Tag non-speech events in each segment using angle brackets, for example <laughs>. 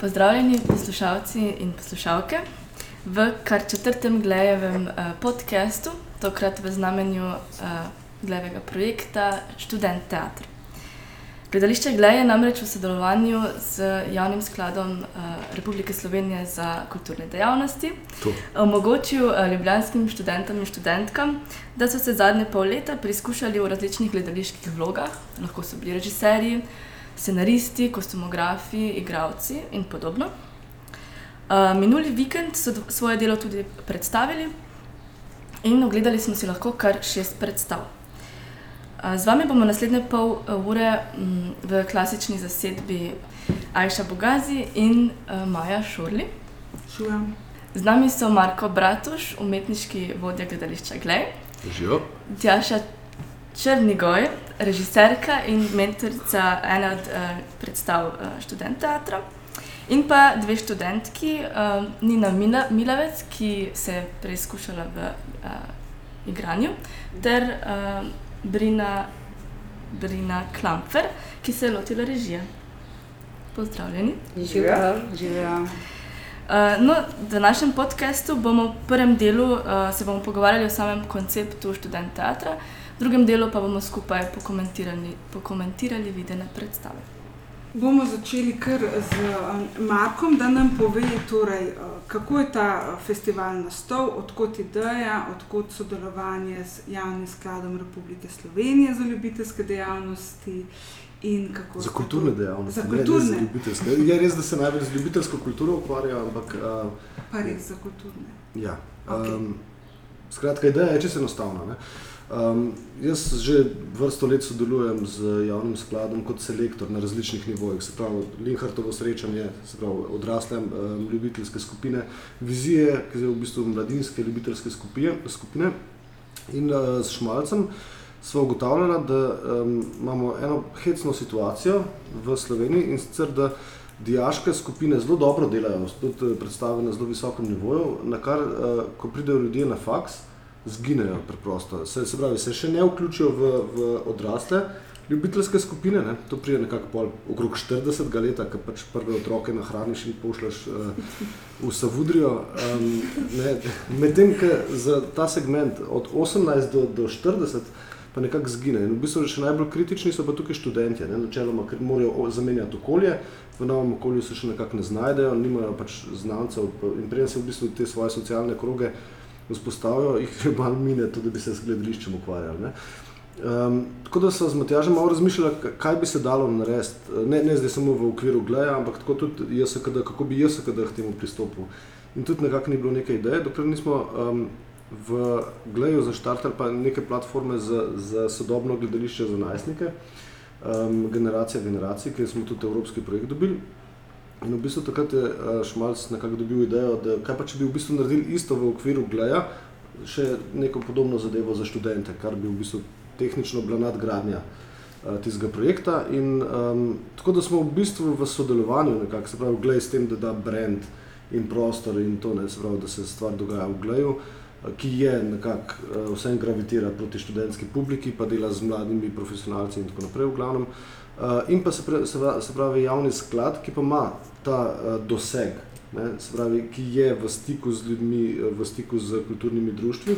Pozdravljeni poslušalci in poslušalke v kar četrtem Glejevem uh, podkastu, tokrat v znamenju uh, Glejevega projekta Študent teatr. Gledališče Glej je namreč v sodelovanju z Javnim skladom uh, Republike Slovenije za kulturne dejavnosti To. omogočil uh, ljubljanskim študentom in študentkam, da so se zadnje pol leta preizkušali v različnih gledaliških vlogah, lahko so bili režiserji, scenaristi, kostumografi, igravci in podobno. Uh, minuli vikend so svoje delo tudi predstavili in ogledali smo si lahko kar šest predstav. Uh, Z vami bomo naslednje pol uh, ure mm, v klasični zasedbi Ajša Bogazi in Maja Šurli. Čujem. Z nami so Marko Bratuš, umetniški vodja gledališča Glej, Živijo. Tjaša Črnigoj, režiserka in mentorica ene od uh, predstav uh, študent teatra. In pa dve študentki, uh, Nina Mila, Milavec, ki se je preizkušala v uh, igranju, ter uh, Brina, Brina Klamfer, ki se je lotila režije. Pozdravljeni. Živijo. Živijo. Uh, no, v današnjem podkastu bomo v prvem delu uh, se bomo pogovarjali o samem konceptu študent teatra, v drugem delu pa bomo skupaj pokomentirali, pokomentirali videne predstave. Bomo začeli kar z um, Markom, da nam pove, torej, uh, kako je ta uh, festival nastal, odkot ideja, odkot sodelovanje z Javnim skladom Republike Slovenije za ljubiteljske dejavnosti in kako Za kulturne to- dejavnosti. Za ne- ne kulturne, za ljubiteljske. Je res, da se najbolj z ljubiteljsko kulturo ukvarjajo, ampak uh, pa res za kulturne. ja. Okej. Um, skratka, ideja je čisto enostavna. ne. Um, jaz že vrsto let sodelujem z javnim skladom kot selektor na različnih nivojih. Se pravi, Linhartovo srečanje, se pravi, odrasle um, ljubiteljske skupine, vizije, ki so v bistvu mladinske ljubiteljske skupine. skupine. In uh, s Šmalcem smo ugotavljali, da um, imamo eno hecno situacijo v Sloveniji in sicer, da dijaške skupine zelo dobro delajo, tudi eh, predstave na zelo visokem nivoju, na kar, uh, ko pridejo ljudje na faks, zginejo preprosto. Se, se pravi, se še ne vključijo v, v odrasle ljubiteljske skupine, ne? to pride nekako pol okrog 40 leta, ki pač prve otroke nahraniš in pošleš uh, v Savudrijo. Um, Medtem, ko za ta segment od 18 do, do 40 pa nekako zgine. In v bistvu še najbolj kritični so pa tukaj študentje, ne, načeloma, ker morajo zamenjati okolje, v novem okolju se še nekako ne znajdejo, nimajo pač znancev in preden se v bistvu te svoje socialne kroge vzpostavijo, jih že <laughs> malo mine, tudi da bi se s gledališčem ukvarjali. Um, tako da so z Matjažem malo razmišljali, kaj bi se dalo narediti, ne, ne zdaj samo v okviru gleja, ampak tako tudi JSKD, kako bi JSKD k temu pristopil. In tudi nekako ni bilo neke ideje, dokler nismo um, v Gleju zaštartali pa neke platforme za, za sodobno gledališče za najstnike, um, generacija generacij, kjer smo tudi evropski projekt dobili. In v bistvu takrat je uh, Šmalc nekako dobil idejo, da kaj pa če bi v bistvu naredili isto v okviru Gleja, še neko podobno zadevo za študente, kar bi v bistvu tehnično bila nadgradnja uh, tistega projekta. In, um, tako da smo v bistvu v sodelovanju, nekako, se pravi, Glej s tem, da da brand in prostor in to, ne, se pravi, da se stvar dogaja v Gleju, eh, ki je nekako uh, vsem gravitira proti študentski publiki, pa dela z mladimi profesionalci in tako naprej v glavnem. Uh, in pa se, pre, se, pra- se pravi javni sklad, ki pa ima ta uh, doseg, ne, pravi, ki je v stiku z ljudmi, eh, v stiku z kulturnimi društvi.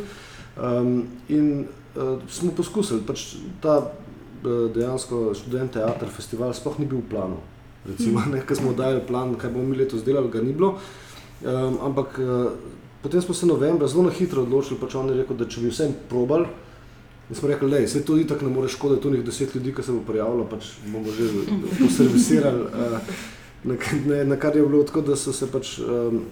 Um, in uh, smo poskusili, pač ta uh, dejansko študent teater festival sploh ni bil v planu. Recimo, ne, ko smo dali plan, kaj bomo mi letos delali, ga ni bilo. Um, ampak uh, potem smo se novembra zelo na hitro odločili, pač on je rekel, da če bi vsem probal, in smo rekli, da se to itak ne more škoditi, tu njih deset ljudi, ki se bo prijavilo, pač bomo že poservisirali. Uh, <laughs> na, ne, na kar je bilo tako, da so se pač. Um,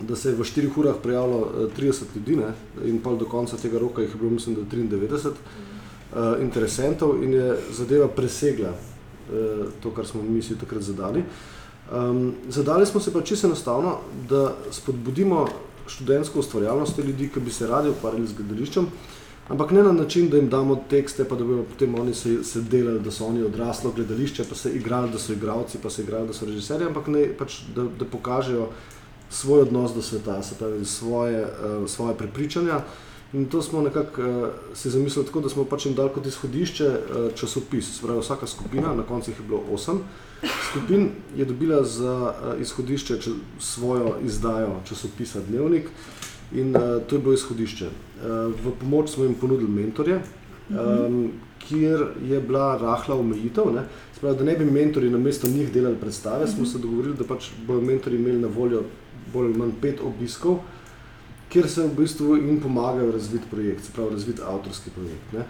da se je v 4 urah prijavilo eh, 30 ljudi, ne? in pol do konca tega roka jih je bilo, mislim, da 93 uh, interesentov, in je zadeva presegla uh, to, kar smo mi si takrat zadali. Um, zadali smo se pa čisto enostavno, da spodbudimo študentsko ustvarjalnost ljudi, ki bi se radi ukvarjali z gledališčem, ampak ne na način, da jim damo tekste, pa da bodo potem oni se, se delali, da so oni odraslo gledališče, pa se igrali, da so igralci, pa se igrali, da so režiserji, ampak ne, pač, da, da pokažejo svoj odnos do sveta, se pravi svoje, uh, svoje prepričanja In to smo nekako uh, si zamislili tako, da smo pač jim dali kot izhodišče uh, časopis. Spravi, vsaka skupina, na koncu jih je bilo osem skupin, je dobila za uh, izhodišče če, svojo izdajo časopisa Dnevnik in uh, to je bilo izhodišče. Uh, v pomoč smo jim ponudili mentorje, um, kjer je bila rahla omejitev. Spravi, da ne bi mentori na mesto njih delali predstave, smo se dogovorili, da pač bodo mentori imeli na voljo bolj ali manj pet obiskov kjer se v bistvu jim pomagajo razviti projekt, se pravi razviti avtorski projekt. Ne.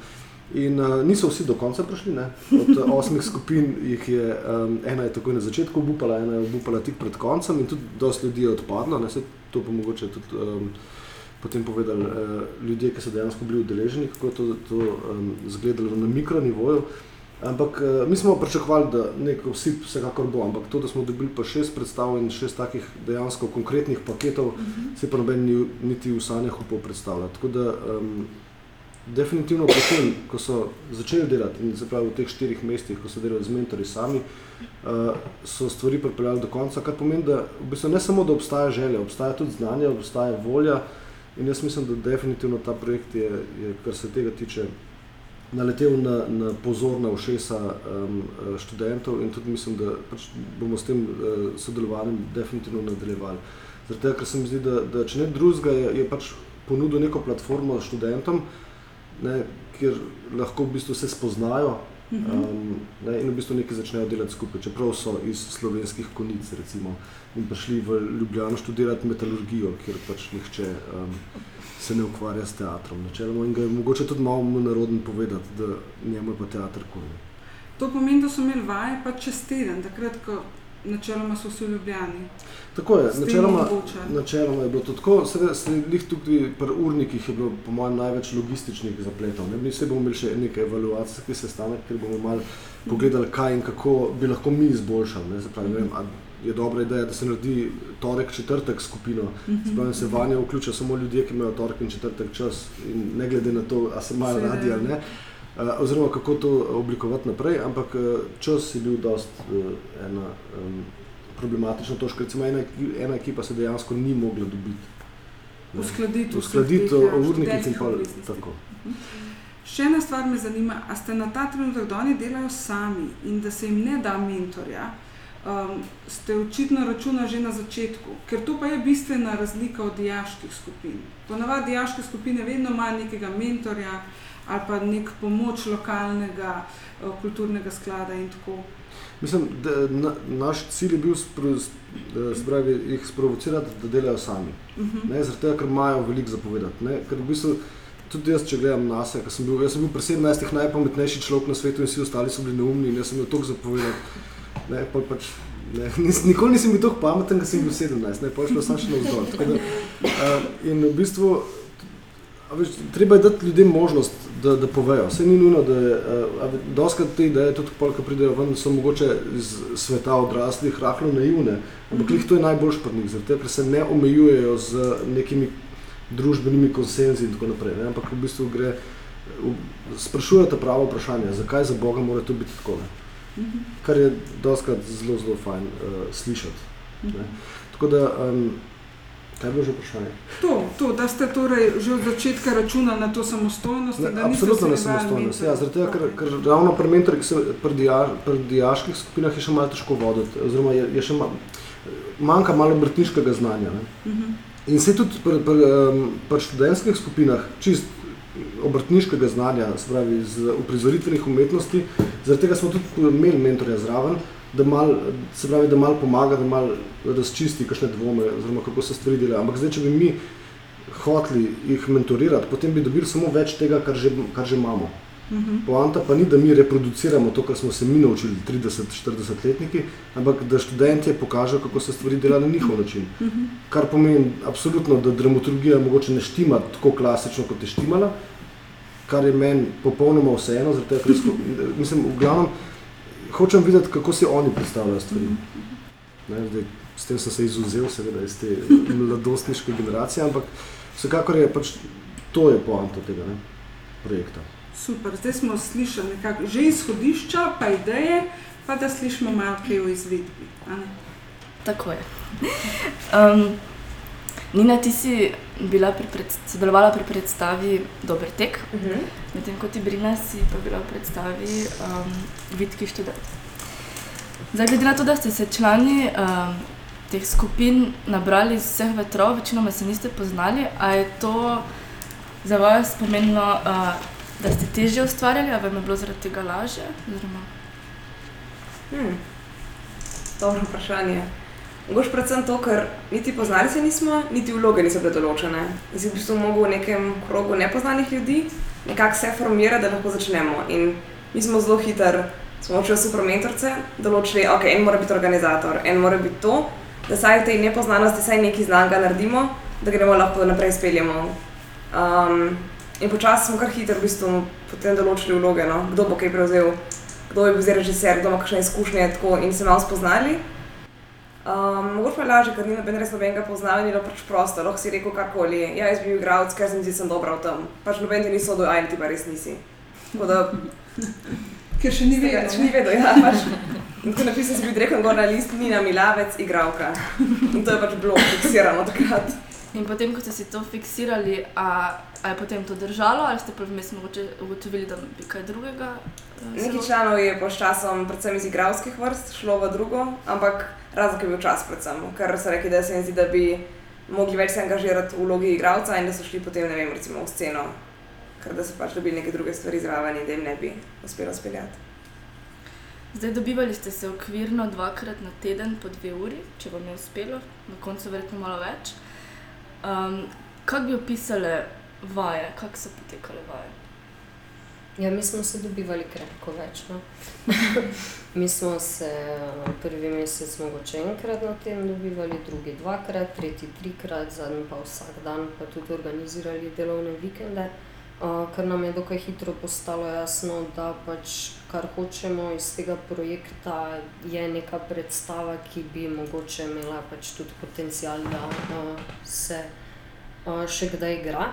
In uh, niso vsi do konca prišli, ne. od osmih skupin jih je um, ena je takoj na začetku obupala, ena je obupala tik pred koncem in tudi dosti ljudi je odpadlo, ne. se to pa mogoče tudi um, potem povedali uh, ljudje, ki so dejansko bili udeleženi, kako je to, to um, zgledalo na mikronivoju. Ampak uh, mi smo pričakovali, da neko vsi vsekakor bo, ampak to, da smo dobili pa šest predstav in šest takih dejansko konkretnih paketov, uh. -huh. se pa noben ni, niti v sanjah upal predstavljati. Tako da um, definitivno potem, ko so začeli delati in zapravo v teh štirih mestih, ko so delali z mentori sami, uh, so stvari pripeljali do konca, kar pomeni, da v bistvu ne samo, da obstaja želja, obstaja tudi znanje, obstaja volja in jaz mislim, da definitivno ta projekt je, je kar se tega tiče, naletel na, na pozorna ušesa um, študentov in tudi mislim, da pač bomo s tem uh, sodelovanjem definitivno nadaljevali. Zato, ker se mi zdi, da, da če ne drugega, je, je pač ponudil neko platformo študentom, ne, kjer lahko v bistvu se spoznajo um, ne, in v bistvu nekaj začnejo delati skupaj, čeprav so iz slovenskih konic recimo, in prišli v Ljubljano študirati metalurgijo, kjer pač nihče. Um, se ne ukvarja s teatrom. Načeloma, in ga je mogoče tudi malo narodno povedati, da njemu je pa teater kul. To pomeni, da so imeli vaje pa čez teden, takrat, ko načeloma so vsi ljubljeni. Tako je, načeloma, načeloma je bilo to tako, seveda tudi pri urnikih je bilo po mojem največ logističnih zapletov. Ne? Mi se bomo imeli še nekaj evaluacijskih sestanek, ker bomo malo pogledali, kaj in kako bi lahko mi izboljšali. Ne? Zapravi, ne vem, je dobra ideja, da se naredi torek, četrtek skupino. Spravi, mhm. se vanje vključijo samo ljudje, ki imajo torek in četrtek čas, in ne glede na to, ali se imajo radi ali ne. Uh, oziroma, kako to oblikovati naprej, ampak uh, čas je bil dost uh, ena um, problematična točka. Recimo, ena, ena ekipa se dejansko ni mogla dobiti. Uskladiti Uskladiti urnike in tako. Mhm. Še ena stvar me zanima, a ste na ta trenutek, da oni delajo sami in da se jim ne da mentorja, um, ste očitno računali že na začetku, ker to pa je bistvena razlika od diaških skupin. Ponavadi diaške skupine vedno imajo nekega mentorja ali pa nek pomoč lokalnega uh, kulturnega sklada in tako. Mislim, da na, naš cilj je bil spravi, jih sprovocirati, da delajo sami. Uh mhm. -huh. Zato, ker imajo veliko zapovedati. Ne? Ker v bistvu, tudi jaz, če gledam na sebe, sem bil, sem bil pri 17 najpametnejši človek na svetu in vsi ostali so bili neumni in jaz sem imel toliko zapovedati. Ne, pač, ne, <laughs> nis, nikoli nisem bil tako pameten, da sem bil 17, ne, pa šlo sem še na vzdolj. Uh, in v bistvu, veš, treba je dati ljudem možnost, da, da povejo. Vse ni nujno, da je, uh, doskrat te ideje, tudi polka pridejo ven, so mogoče iz sveta odraslih, rahlo naivne, ampak mm -hmm. to je najboljš pri njih, zato ker se ne omejujejo z nekimi družbenimi konsenzi in tako naprej, ne, ampak v bistvu gre, sprašujejo ta pravo vprašanje, zakaj za Boga mora to biti tako. Ne kar je doskrat zelo, zelo fajn uh, slišati. Ne. Tako da, um, kaj je bilo že vprašanje? To, to, da ste torej že od začetka računali na to samostojnost. Ne, absolutno na samostojnost. Ja, zaradi tega, ker, ker ravno pri mentorjih, pri, dia, pri diaških skupinah je še malo težko voditi, oziroma je, je še malo, manjka malo brtniškega znanja. Ne. Uh mhm. -huh. In se tudi pri, pri, pri študentskih skupinah, čist obrtniškega znanja, spravi iz uprizoritvenih umetnosti. Zaradi tega smo tudi imeli mentorja zraven, da mal, se pravi, da malo pomaga, da malo razčisti kakšne dvome, oziroma kako se stvari delajo. Ampak zdaj, če bi mi hoteli jih mentorirati, potem bi dobili samo več tega, kar že, kar že imamo. Mhm. Poanta pa ni, da mi reproduciramo to, kar smo se mi naučili, 30-40 letniki, ampak da študentje pokažejo, kako se stvari delajo na njihov način. Mhm. Kar pomeni, absolutno, da dramaturgija mogoče ne štima tako klasično, kot je štimala, kar je meni popolnoma vseeno, zato ker mislim, v glavnem hočem videti, kako si oni predstavljajo stvari. Ne, zdaj, s tem sem se izuzel, seveda, iz te mladostniške generacije, ampak vsekakor je pač to je poanta tega ne, projekta. Super, zdaj smo slišali nekako že izhodišča, pa ideje, pa da slišimo malo kaj o izvedbi. Tako je. Um, Nina, ti si bila pri sodelovala pri predstavi Dober tek, Uh -huh. medtem ko ti Brina si pa bila v predstavi um, Vitki študent. Zdaj, glede na to, da ste se člani um, teh skupin nabrali iz vseh vetrov, večinoma se niste poznali, a je to za vas pomembno, uh, da ste težje ustvarjali, ali vam je bilo zaradi tega lažje? Oziroma, Hmm. Dobro vprašanje. Mogoče predvsem to, ker niti poznali se nismo, niti vloge niso bile določene. Sem v bistvu mogel v nekem krogu nepoznanih ljudi nekako se formirati, da lahko začnemo. In mi smo zelo hitro, smo učili super mentorce, določili, ok, en mora biti organizator, en mora biti to, da saj v tej nepoznanosti saj nekaj znanga naredimo, da gremo lahko naprej speljemo. Um, in počasi smo kar hitro v bistvu potem določili vloge, no? kdo bo kaj prevzel kdo je bil zdaj režiser, kdo ima kakšne izkušnje tako, in se malo spoznali. Um, mogoče pa je lažje, ker ni noben res nobenega poznal in je pač prosto, lahko si rekel karkoli. Ja, jaz bi bil igralec, ker se mi zdi, da sem dobra v tem. Pač noben ti ni sodel, aj ti pa res nisi. Tako da, <laughs> Ker še ni vedel. če ni vedel, ja, pač. In ko napisal si bil direktno gor na list, Nina Milavec, igralka. In to je pač bilo fiksirano takrat. In potem, ko ste si to fiksirali, a, a je potem to držalo, ali ste pa vmes mogoče ugotovili, da bi kaj drugega? eh, Nekaj članov je po časom, predvsem iz igralskih vrst, šlo v drugo, ampak razlog je bil čas, predvsem, ker so rekli, da se jim zdi, da bi mogli več se angažirati v vlogi igralca in da so šli potem, ne vem, recimo v sceno, ker da so pač dobili neke druge stvari zraven in da jim ne bi uspelo speljati. Zdaj dobivali ste se okvirno dvakrat na teden po dve uri, če vam je uspelo, na koncu verjetno malo več. Um, kako bi opisali vaje, kako so potekale vaje? Ja, mi smo se dobivali krepko več. No? <laughs> mi smo se prvi mesec mogoče enkrat na teden dobivali, drugi dvakrat, tretji trikrat, zadnji pa vsak dan, pa tudi organizirali delovne vikende. Uh, ker nam je dokaj hitro postalo jasno, da pač kar hočemo iz tega projekta je neka predstava, ki bi mogoče imela pač tudi potencial, da uh, se uh, še kdaj igra.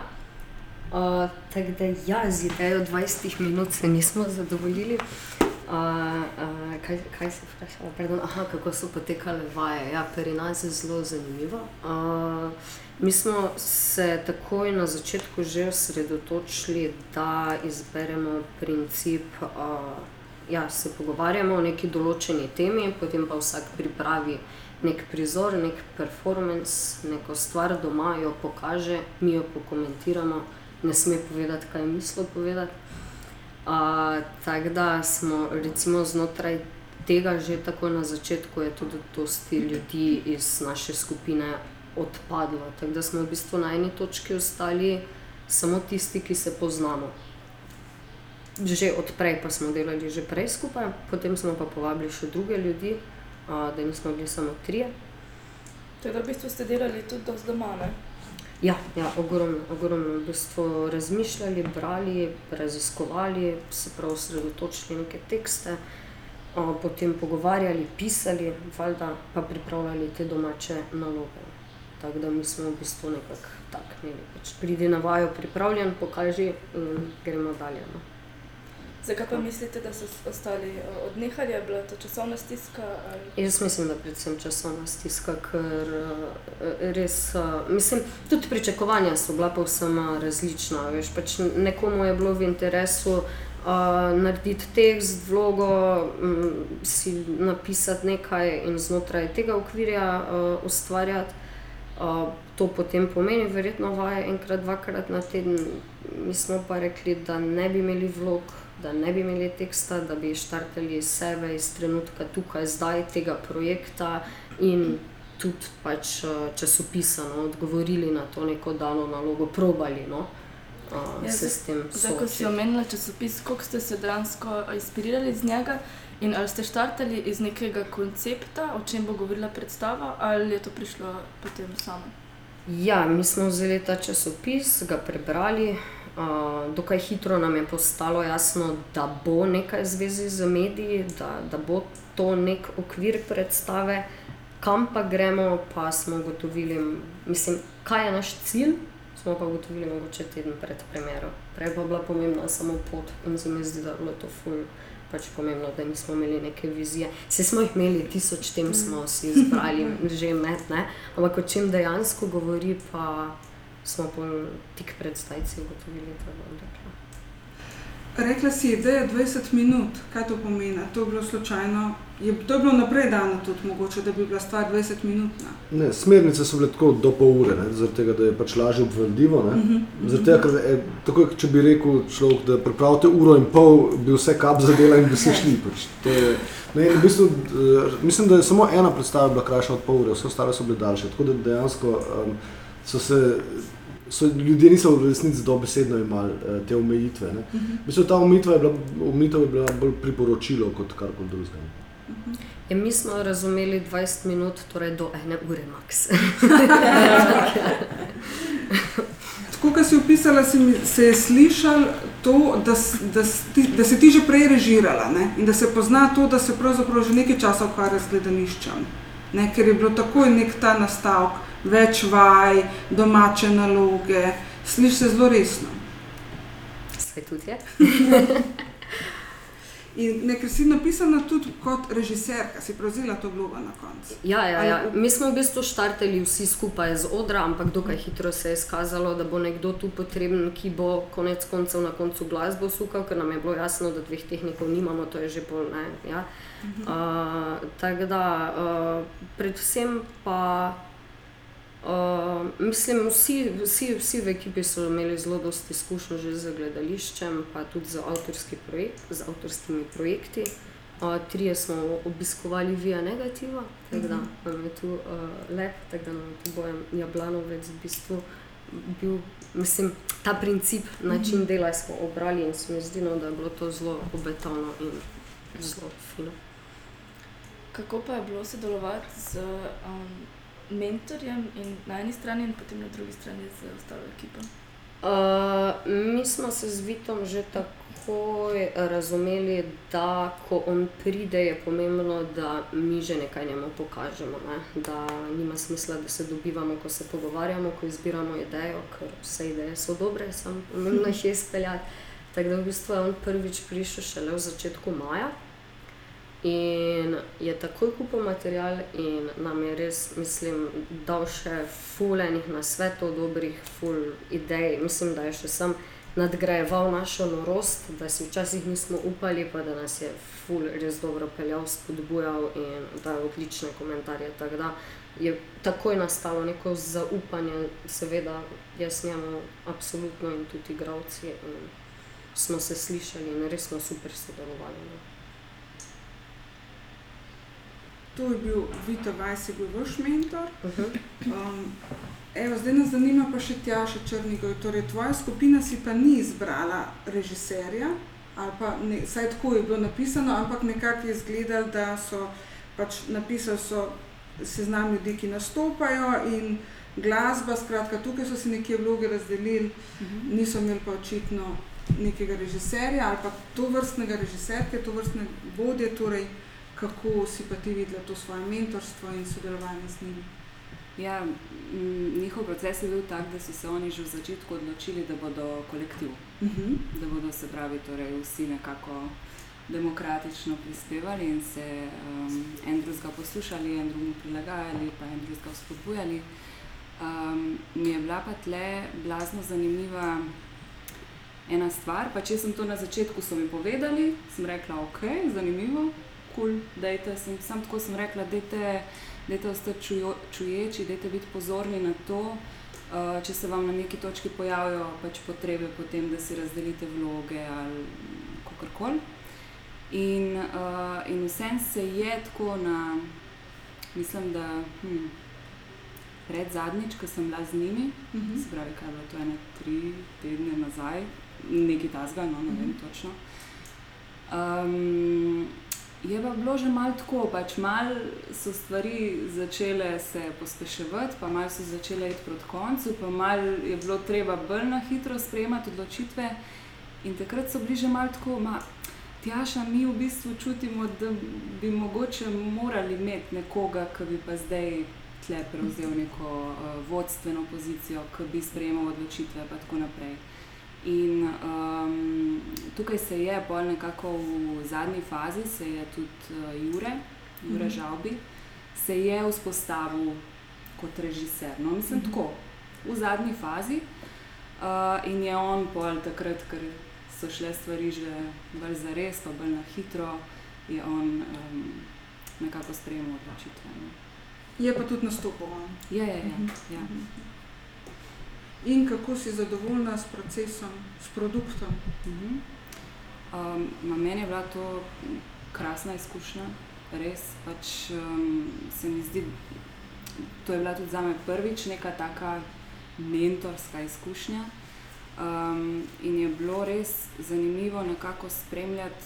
Uh, tako da, ja, z idejo 20 minut se nismo zadovoljili. Uh, uh, kaj, kaj se vprašala? Pardon, aha, kako so potekale vaje? Ja, pri nas je zelo zanimivo. Uh, mi smo se takoj na začetku že osredotočili, da izberemo princip. Uh, ja, se pogovarjamo o neki določeni temi, potem pa vsak pripravi nek prizor, nek performance, neko stvar doma, jo pokaže, mi jo pokomentiramo, ne sme povedati, kaj je mislil povedati. Uh, Tako da smo recimo znotraj tega že tako na začetku, je tudi dosti ljudi iz naše skupine odpadlo. Tako da smo v bistvu na eni točki ostali samo tisti, ki se poznamo. Že odprej pa smo delali že prej skupaj, potem smo pa povabili še druge ljudi, uh, da nismo bili samo trije. Da v bistvu ste delali tudi doma, ne? Ja, ja ogromno, ogromno. V bistvu razmišljali, brali, raziskovali, se pravi, osredotočili neke tekste, a, potem pogovarjali, pisali, valjda pa pripravljali te domače naloge. Tako da mi smo v bistvu nekako tako imeli. Pač pridi na vajo pripravljen, pokaži in gremo dalje. No. Zakaj pa mislite, da so ostali eh, odnehali? Je bila to časovna stiska? Ali... Jaz mislim, da predvsem časovna stiska, ker eh, res, eh, mislim, tudi pričakovanja so bila povsem različna. Veš, pač nekomu je bilo v interesu uh, narediti tekst, vlogo, um, si napisati nekaj in znotraj tega okvirja uh, ustvarjati. Uh, to potem pomeni verjetno vaje enkrat, dvakrat na teden. Mi smo pa rekli, da ne bi imeli vlog, da ne bi imeli teksta, da bi štartali iz sebe, iz trenutka tukaj, zdaj tega projekta in tudi pač uh, časopisano odgovorili na to neko dano nalogo, probali no, uh, Ja, se s tem Zdaj, ko si omenila časopis, koliko ste se dejansko inspirirali iz njega in ali ste štartali iz nekega koncepta, o čem bo govorila predstava, ali je to prišlo potem samo? Ja, mi smo vzeli ta časopis, ga prebrali. Uh, dokaj hitro nam je postalo jasno, da bo nekaj zvezi z mediji, da, da bo to nek okvir predstave, kam pa gremo, pa smo ugotovili, mislim, kaj je naš cilj. Smo pa ugotovili, mogoče teden pred premjero. Prej pa je bila pomembna samo pot in se mi zdi, da je bilo to ful. Pač pomembno, da nismo imeli neke vizije. Vse smo jih imeli, tisoč tem smo si izbrali, <laughs> že med, ne. Ampak o čem dejansko govori, pa smo pol tik pred zdajci ugotovili, da bo dobro. Rekla si, da je 20 minut, kaj to pomeni? To je bilo slučajno, je, to je bilo naprej dano tudi mogoče, da bi bila stvar 20 minut. Ne, smernice so bile tako do pol ure, ne, zaradi tega, da je pač lažje obvladljivo. Uh -huh. Zaradi tega, ker je, tako, če bi rekel človek, da pripravite uro in pol, bi vse kap zadela in bi se šli. Pač. To je, ne, in v bistvu, eh, mislim, da je samo ena predstava bila krajša od pol ure, vse ostale so bile daljše. Tako da dejansko um, so se so, ljudje niso v resnici dobesedno imeli uh, te omejitve. Uh -huh. Mislim, ta omejitev je, bila, omejitev je bila bolj priporočilo kot karkoli drugega. Uh -huh. Ja, mi smo razumeli 20 minut, torej do ene ure max. <laughs> Tako kot si opisala, si mi, se je slišal to, da, da, da si ti že prej režirala ne? in da se pozna to, da se pravzaprav že nekaj časa ukvarja z gledališčem. Ne? Ker je bilo takoj nek ta nastavek več vaj, domače naloge, slišiš se zelo resno. Svet tudi je. <laughs> In nekaj si napisala tudi kot režiserka, si prevzela to vlogo na koncu. Ja, ja, ja. Mi smo v bistvu štartali vsi skupaj z odra, ampak dokaj hitro se je izkazalo, da bo nekdo tu potreben, ki bo konec koncev na koncu glasbo sukal, ker nam je bilo jasno, da dveh tehnikov nimamo, to je že ne. Ja. Uh, Tako da, uh, predvsem pa. Uh, mislim, vsi, vsi, vsi v ekipi so imeli zelo dosti izkušenj že z gledališčem, pa tudi z, projekt, z avtorskimi projekti. Uh, trije smo obiskovali Via Negativa, tako da nam je tu uh, lep, tako da nam je tu bojem Jablanovec v bistvu bil, mislim, ta princip, način dela smo obrali in se mi zdi, no, da je bilo to zelo obetavno in zelo fino. Kako pa je bilo sodelovati z um, mentorjem in na eni strani, in potem na drugi strani z ostalo ekipo? Uh, mi smo se z Vitom že tako razumeli, da ko on pride, je pomembno, da mi že nekaj njemu pokažemo. Ne? Da nima smisla, da se dobivamo, ko se pogovarjamo, ko izbiramo idejo, ker vse ideje so dobre, samo pomembno jih je izpeljati. Tako da v bistvu je on prvič prišel šele v začetku maja. In je takoj kupil material, in nam je res, mislim, dal še fulejnih na svetu, dobrih, ful idej. Mislim, da je še sam nadgrajeval našo norost, da si včasih nismo upali, pa da nas je ful res dobro peljal, spodbujal in da je odlične komentarje. Tako da je takoj nastalo neko zaupanje, seveda, jaz njemu, absolutno in tudi igravci. Smo se slišali in res smo super sodelovali. Ne. To je bil Vito Vajs, je bil vaš mentor. Um, evo, zdaj nas zanima pa še Tjaša Črnigoj. Torej, tvoja skupina si pa ni izbrala režiserja, ali pa ne, saj tako je bilo napisano, ampak nekako je izgledalo, da so pač napisali so seznam ljudi, ki nastopajo in glasba, skratka, tukaj so si nekje vloge razdelili, niso imeli pa očitno nekega režiserja ali pa to vrstnega režiserke, to vrstne vodje, torej kako si pa ti videla to svoje mentorstvo in sodelovanje z njimi? Ja, njihov proces je bil tak, da so se oni že v začetku odločili, da bodo kolektiv. Uh -huh. Da bodo se pravi, torej vsi nekako demokratično prispevali in se um, en drugega poslušali, en drugemu prilagajali, pa en drugega vzpodbujali. Um, mi je bila pa tle blazno zanimiva ena stvar. Pa če sem to na začetku so mi povedali, sem rekla, ok, zanimivo kul, cool, sem sam tako sem rekla, da je ostati čuječi, da je biti pozorni na to, uh, če se vam na neki točki pojavijo pač potrebe po tem, da si razdelite vloge ali kakorkoli. In, uh, in vsem se je tako na, mislim, da hm, pred zadnjič, ko sem bila z njimi, uh mhm. -huh. se pravi, kaj je bilo to ene tri tedne nazaj, nekaj tasga, no, ne vem uh -huh. točno. Um, Je pa bilo že malo tako, pač malo so stvari začele se pospeševati, pa malo so začele iti proti koncu, pa malo je bilo treba bolj na hitro sprejemati odločitve. In takrat so bili že malo tako, ma, tjaša, mi v bistvu čutimo, da bi mogoče morali imeti nekoga, ki bi pa zdaj tle prevzel neko uh, vodstveno pozicijo, ki bi sprejemal odločitve in tako naprej. In um, tukaj se je, bolj nekako v zadnji fazi, se je tudi uh, Jure, Jure mm -hmm. Žalbi, se je vzpostavil kot režiser. No, mislim mm -hmm. tako. v zadnji fazi. Uh, in je on pol takrat, ker so šle stvari že bolj za res, pa bolj na hitro, je on um, nekako sprejemal odločitve. No. Je pa tudi nastopil. Ja, ja, ja. ja. In kako si zadovoljna s procesom, s produktom? Mhm. Um, meni je bila to krasna izkušnja, res. Pač, um, se mi zdi, to je bila tudi za me prvič neka taka mentorska izkušnja. Um, in je bilo res zanimivo nekako spremljati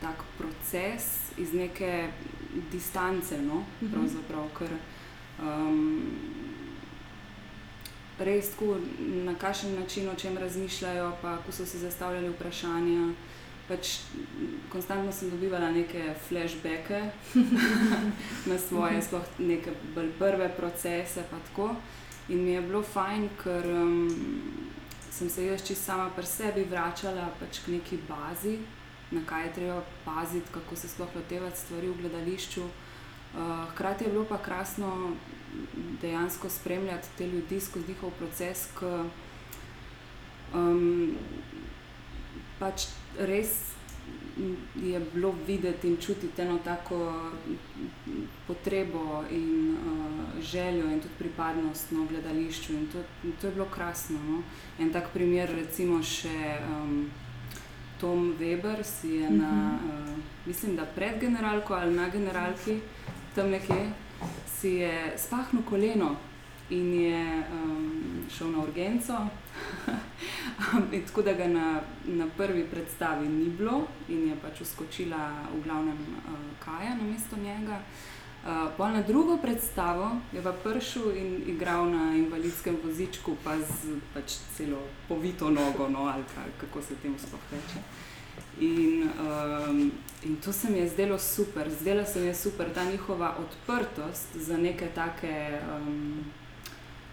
tak proces iz neke distance. No? Pravzaprav, ker um, res tako, na kakšen način o čem razmišljajo, pa ko so si zastavljali vprašanja. Pač, konstantno sem dobivala neke flashbacke <laughs> na svoje, sploh neke bolj prve procese. In mi je bilo fajn, ker um, sem se jaz čisto sama pri sebi vračala pač k neki bazi, na kaj je treba paziti, kako se sploh lotevati stvari v gledališču. Uh, hkrati je bilo pa krasno dejansko spremljati te ljudi skozi njihov proces, ki um, pač res je bilo videti in čutiti eno tako potrebo in uh, željo in tudi pripadnost na no, gledališču. In to, in to je bilo krasno. No? En tak primer, recimo še. Um, Tom Weber si je na, uh, mislim, da pred generalko ali na generalki, tam nekje, si je spahnil koleno in je um, šel na urgenco. <laughs> tako da ga na, na prvi predstavi ni bilo in je pač uskočila v glavnem uh, Kaja na mesto njega. Uh, pol na drugo predstavo je pa prišel in igral na invalidskem vozičku, pa z pač celo povito nogo, no, ali kako se temu sploh reče. In, um, in to se mi je zdelo super, zdela se mi je super ta njihova odprtost za neke take, um,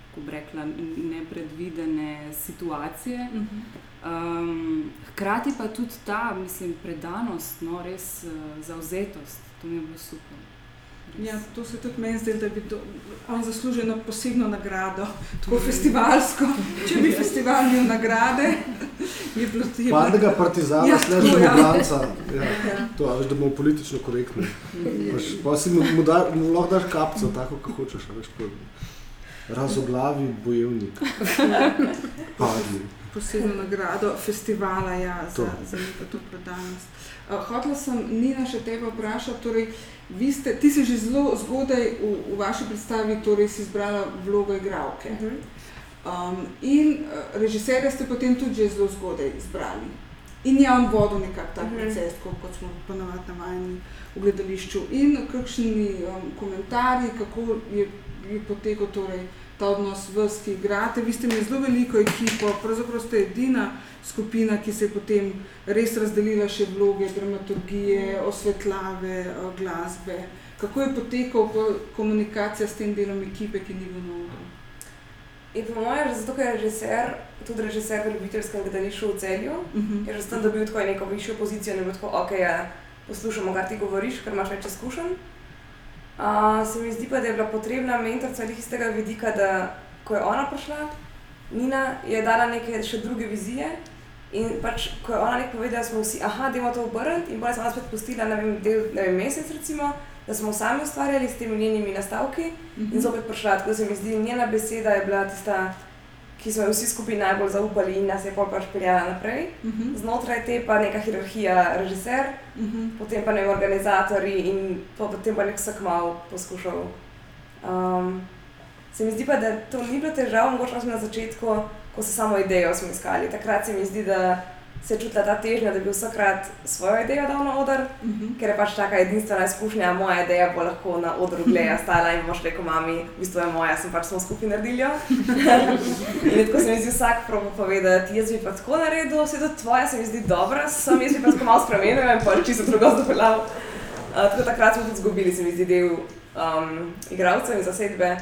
kako bi rekla, nepredvidene situacije. Um, hkrati pa tudi ta, mislim, predanost, no, res uh, zauzetost, to mi je bilo super. Ja, to se tudi meni zdi, da bi do, on zaslužil eno posebno nagrado, tako festivalsko. Če bi festival imel nagrade, bi bilo to nekaj. Padnega partizana, ja, slaž že Ljubljanca. Ja, ja. To veš, da bomo politično korektni. Pa si mu, mu, da, mu lahko daš kapco, tako kot hočeš. Veš, razoglavi bojevnik. Padli. Posebno nagrado festivala ja, za, za to predanost. Uh, hotela sem Nina še tebe vprašati. Torej, ste, ti si že zelo zgodaj v, v vaši predstavi torej, izbrala vlogo igralke. Uh. -huh. um, in uh, režiserja ste potem tudi že zelo zgodaj izbrali. In je on vodil nekako ta uh mhm. -huh. proces, kot smo ponovadi navajeni v gledališču. In kakšni um, komentarji, kako je, je potekal torej, ta odnos vas, ki igrate. Vi ste imeli zelo veliko ekipo, pravzaprav ste edina skupina, ki se je potem res razdelila še vloge, dramaturgije, osvetlave, eh, glasbe. Kako je potekala komunikacija s tem delom ekipe, ki ni bilo novo? In po mojem, zato ker je režiser, tudi režiser v ljubiteljskem gledališču v celju, uh mhm. -huh. je že tam dobil tako neko višjo pozicijo, ne bo tako, ok, ja, poslušamo, kar ti govoriš, ker imaš več izkušenj. Uh, se mi zdi pa, da je bila potrebna mentorica iz tega vidika, da ko je ona prišla, Nina je dala neke še druge vizije. In pač, ko je ona nekaj povedala, smo vsi, ah, da imamo to obrniti, in pa sem nas spet pustila, ne vem, del, ne vem, mesec, recimo, da smo sami ustvarjali s temi njenimi nastavki mm -hmm. in zopet prišla. Tako se mi zdi, njena beseda je bila tista, ki smo jo vsi skupaj najbolj zaupali in nas je pol pač peljala naprej. Mm -hmm. Znotraj te pa neka hierarhija, režiser, mm -hmm. potem pa ne organizatori in potem pa nek vsak mal poskušal. Um, se mi zdi pa, da to ni bilo težavo, mogoče smo na začetku, ko so samo idejo smo iskali. Takrat se mi zdi, da se je čutila ta težnja, da bi vsakrat svojo idejo dal na oder, uh mhm. -huh. ker je pač taka edinstvena izkušnja, moja ideja bo lahko na odru gledala, <laughs> stala in boš rekel, mami, v bistvu je moja, sem pač smo skupaj naredili. <laughs> in tako se mi zdi vsak probo povedati, jaz bi pa tako naredil, vse to tvoje se mi zdi dobro, sem jaz bi pa tako malo spremenil in pač čisto drugo zapeljal. Uh, tako takrat smo tudi izgubili, se mi zdi, del um, igralcev in zasedbe.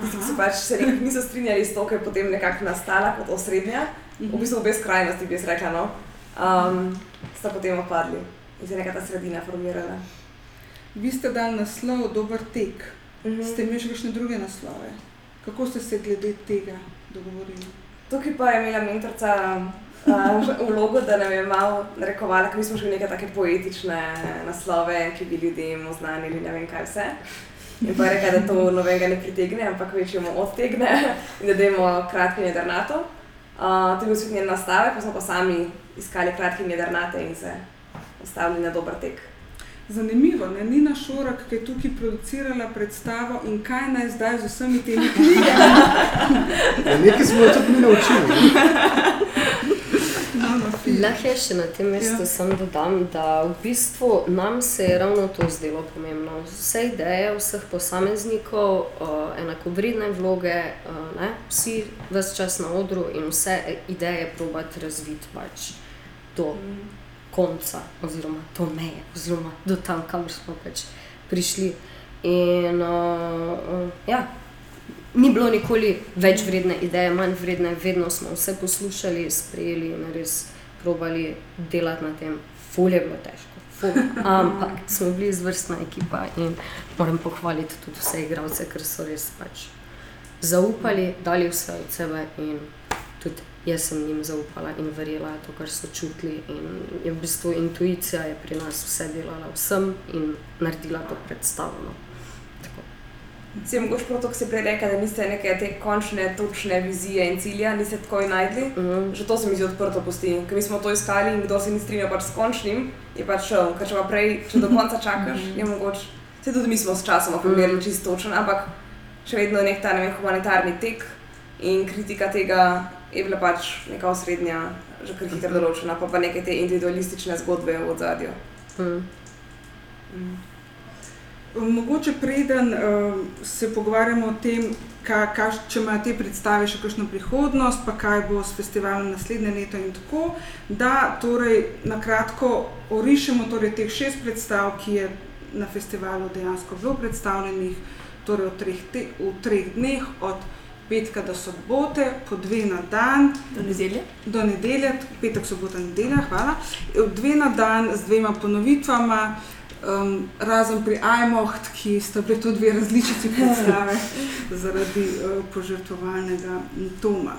Tisti, ki se pač se niso strinjali s to, kar je potem nekako nastala kot osrednja, v Mhm. bistvu obe skrajnosti, bi jaz rekla, no, um, sta potem opadli in se je neka ta sredina formirala. Vi ste dali naslov Dober tek. Mhm. Ste imeli še kakšne druge naslove? Kako ste se glede tega dogovorili? Tukaj pa je imela mentorica uh, <laughs> vlogo, da nam je malo narekovala, ker mi smo šli neke take poetične naslove, ki bi ljudem oznanili ne vem kaj vse. In pa je rekla, da to novega ne pritegne, ampak večjemu odtegne in da dajemo kratki jedrnato. Uh, to je bil svet njen nastavek, pa smo pa sami iskali kratki jedrnate in se ustavili na dober tek. Zanimivo, ne? Nina Šorak, ki je tukaj producirala predstavo in kaj naj zdaj z vsemi temi knjigami. <laughs> Ja, nekaj smo jo tudi mi naučili. Lahko je še na tem mestu Ja. samo dodam, da v bistvu nam se je ravno to zdelo pomembno. Vse ideje vseh posameznikov, enakovredne vloge, ne, vsi vse čas na odru in vse ideje probati razviti pač do konca, oziroma do meje, oziroma do tam, kamor smo pač prišli. In uh, ja, ni bilo nikoli več vredne ideje, manj vredne, vedno smo vse poslušali, sprejeli in res probali delati na tem. Ful je bilo težko, ful. ampak smo bili izvrstna ekipa in moram pohvaliti tudi vse igralce, ker so res pač zaupali, dali vse od sebe in tudi jaz sem jim zaupala in verjela to, kar so čutili. In je v bistvu intuicija je pri nas vse delala vsem in naredila to predstavljeno. Si mogoče prav to, ko si prej rekel, da niste neke te končne, točne vizije in cilja, niste takoj najdli. Mm. Že to se mi zdi odprto pusti, ker mi smo to iskali in kdo se ni strinjal pač s končnim, je pač šel. Ker če pa prej, če do konca čakaš, je mogoče. Vse tudi mi smo s časom pomerili čisto točen, ampak še vedno je nek ta ne vem, humanitarni tek in kritika tega je bila pač neka osrednja, že kar hitro določena, pa pa neke te individualistične zgodbe v ozadju. Mm. Mogoče preden uh, se pogovarjamo o tem, ka, ka, če imajo te predstave še kakšno prihodnost, pa kaj bo s festivalom naslednje leto in tako, da torej na kratko orišemo torej teh šest predstav, ki je na festivalu dejansko bilo predstavljenih, torej v treh, te, v treh dneh, od petka do sobote, po dve na dan, Do nedelje. do nedelje, petek, sobota, nedelja, hvala. Dve na dan z dvema ponovitvama, um, razen pri Ajmoht, ki sta bili tudi dve različici predstave <laughs> zaradi uh, požrtvovalnega toma.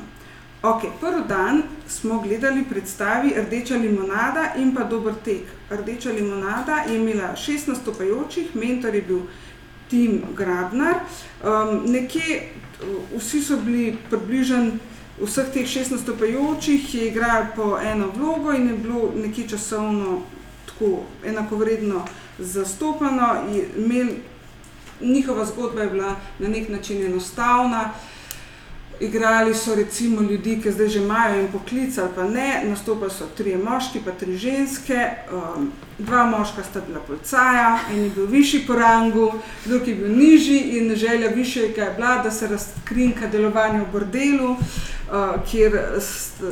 Okay, prvi dan smo gledali predstavi Rdeča limonada in pa Dober tek. Rdeča limonada je imela šest nastopajočih, mentor je bil Tim Grabnar. Um, nekje vsi so bili približno vseh teh šest nastopajočih, je igralo po eno vlogo in je bilo nekje časovno tako enakovredno zastopano. Njihova zgodba je bila na nek način enostavna. Igrali so recimo ljudi, ki zdaj že imajo en poklic ali pa ne, nastopali so trije moški, pa tri ženske, um, dva moška sta bila policaja, en je bil višji po rangu, drug je bil nižji in želja višjega je bila, da se razkrinka delovanje v bordelu, uh, kjer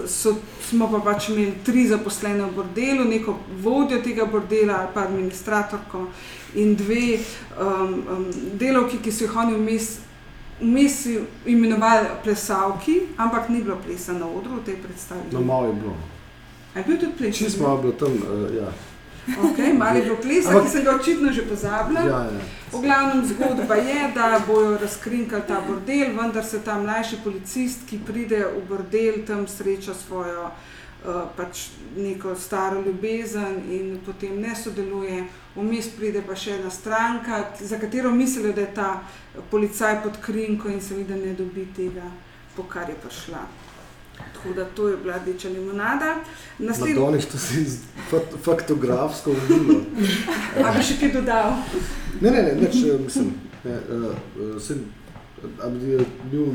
so, smo pa pač imeli tri zaposlene v bordelu, neko vodjo tega bordela ali pa administratorko in dve um, um, delavki, ki so jih oni vmes Vmes so imenovali plesalki, ampak ni bilo plesa na odru v tej predstavi. No, malo je bilo. A je bil tudi ples? Čisto malo je bilo tam. Uh, ja. Okay, malo je bilo plesa, Ampak- ki sem ga očitno že pozabila. Ja, ja. V glavnem zgodba je, da bojo razkrinkali ta bordel, vendar se ta mlajši policist, ki pride v bordel, tam sreča svojo uh, pač neko staro ljubezen in potem ne sodeluje. Vmes pride pa še ena stranka, za katero mislijo, da je ta policaj pod krinko in seveda ne dobi tega, po kar je prišla. Tako da to je bila rdeča limonada. Naslednji, Madoniš, to si faktografsko vodilo. <laughs> a bi še kaj dodal? Ne, ne, ne, neč, eh, mislim, ne, uh, uh, sem, a bi eh, bil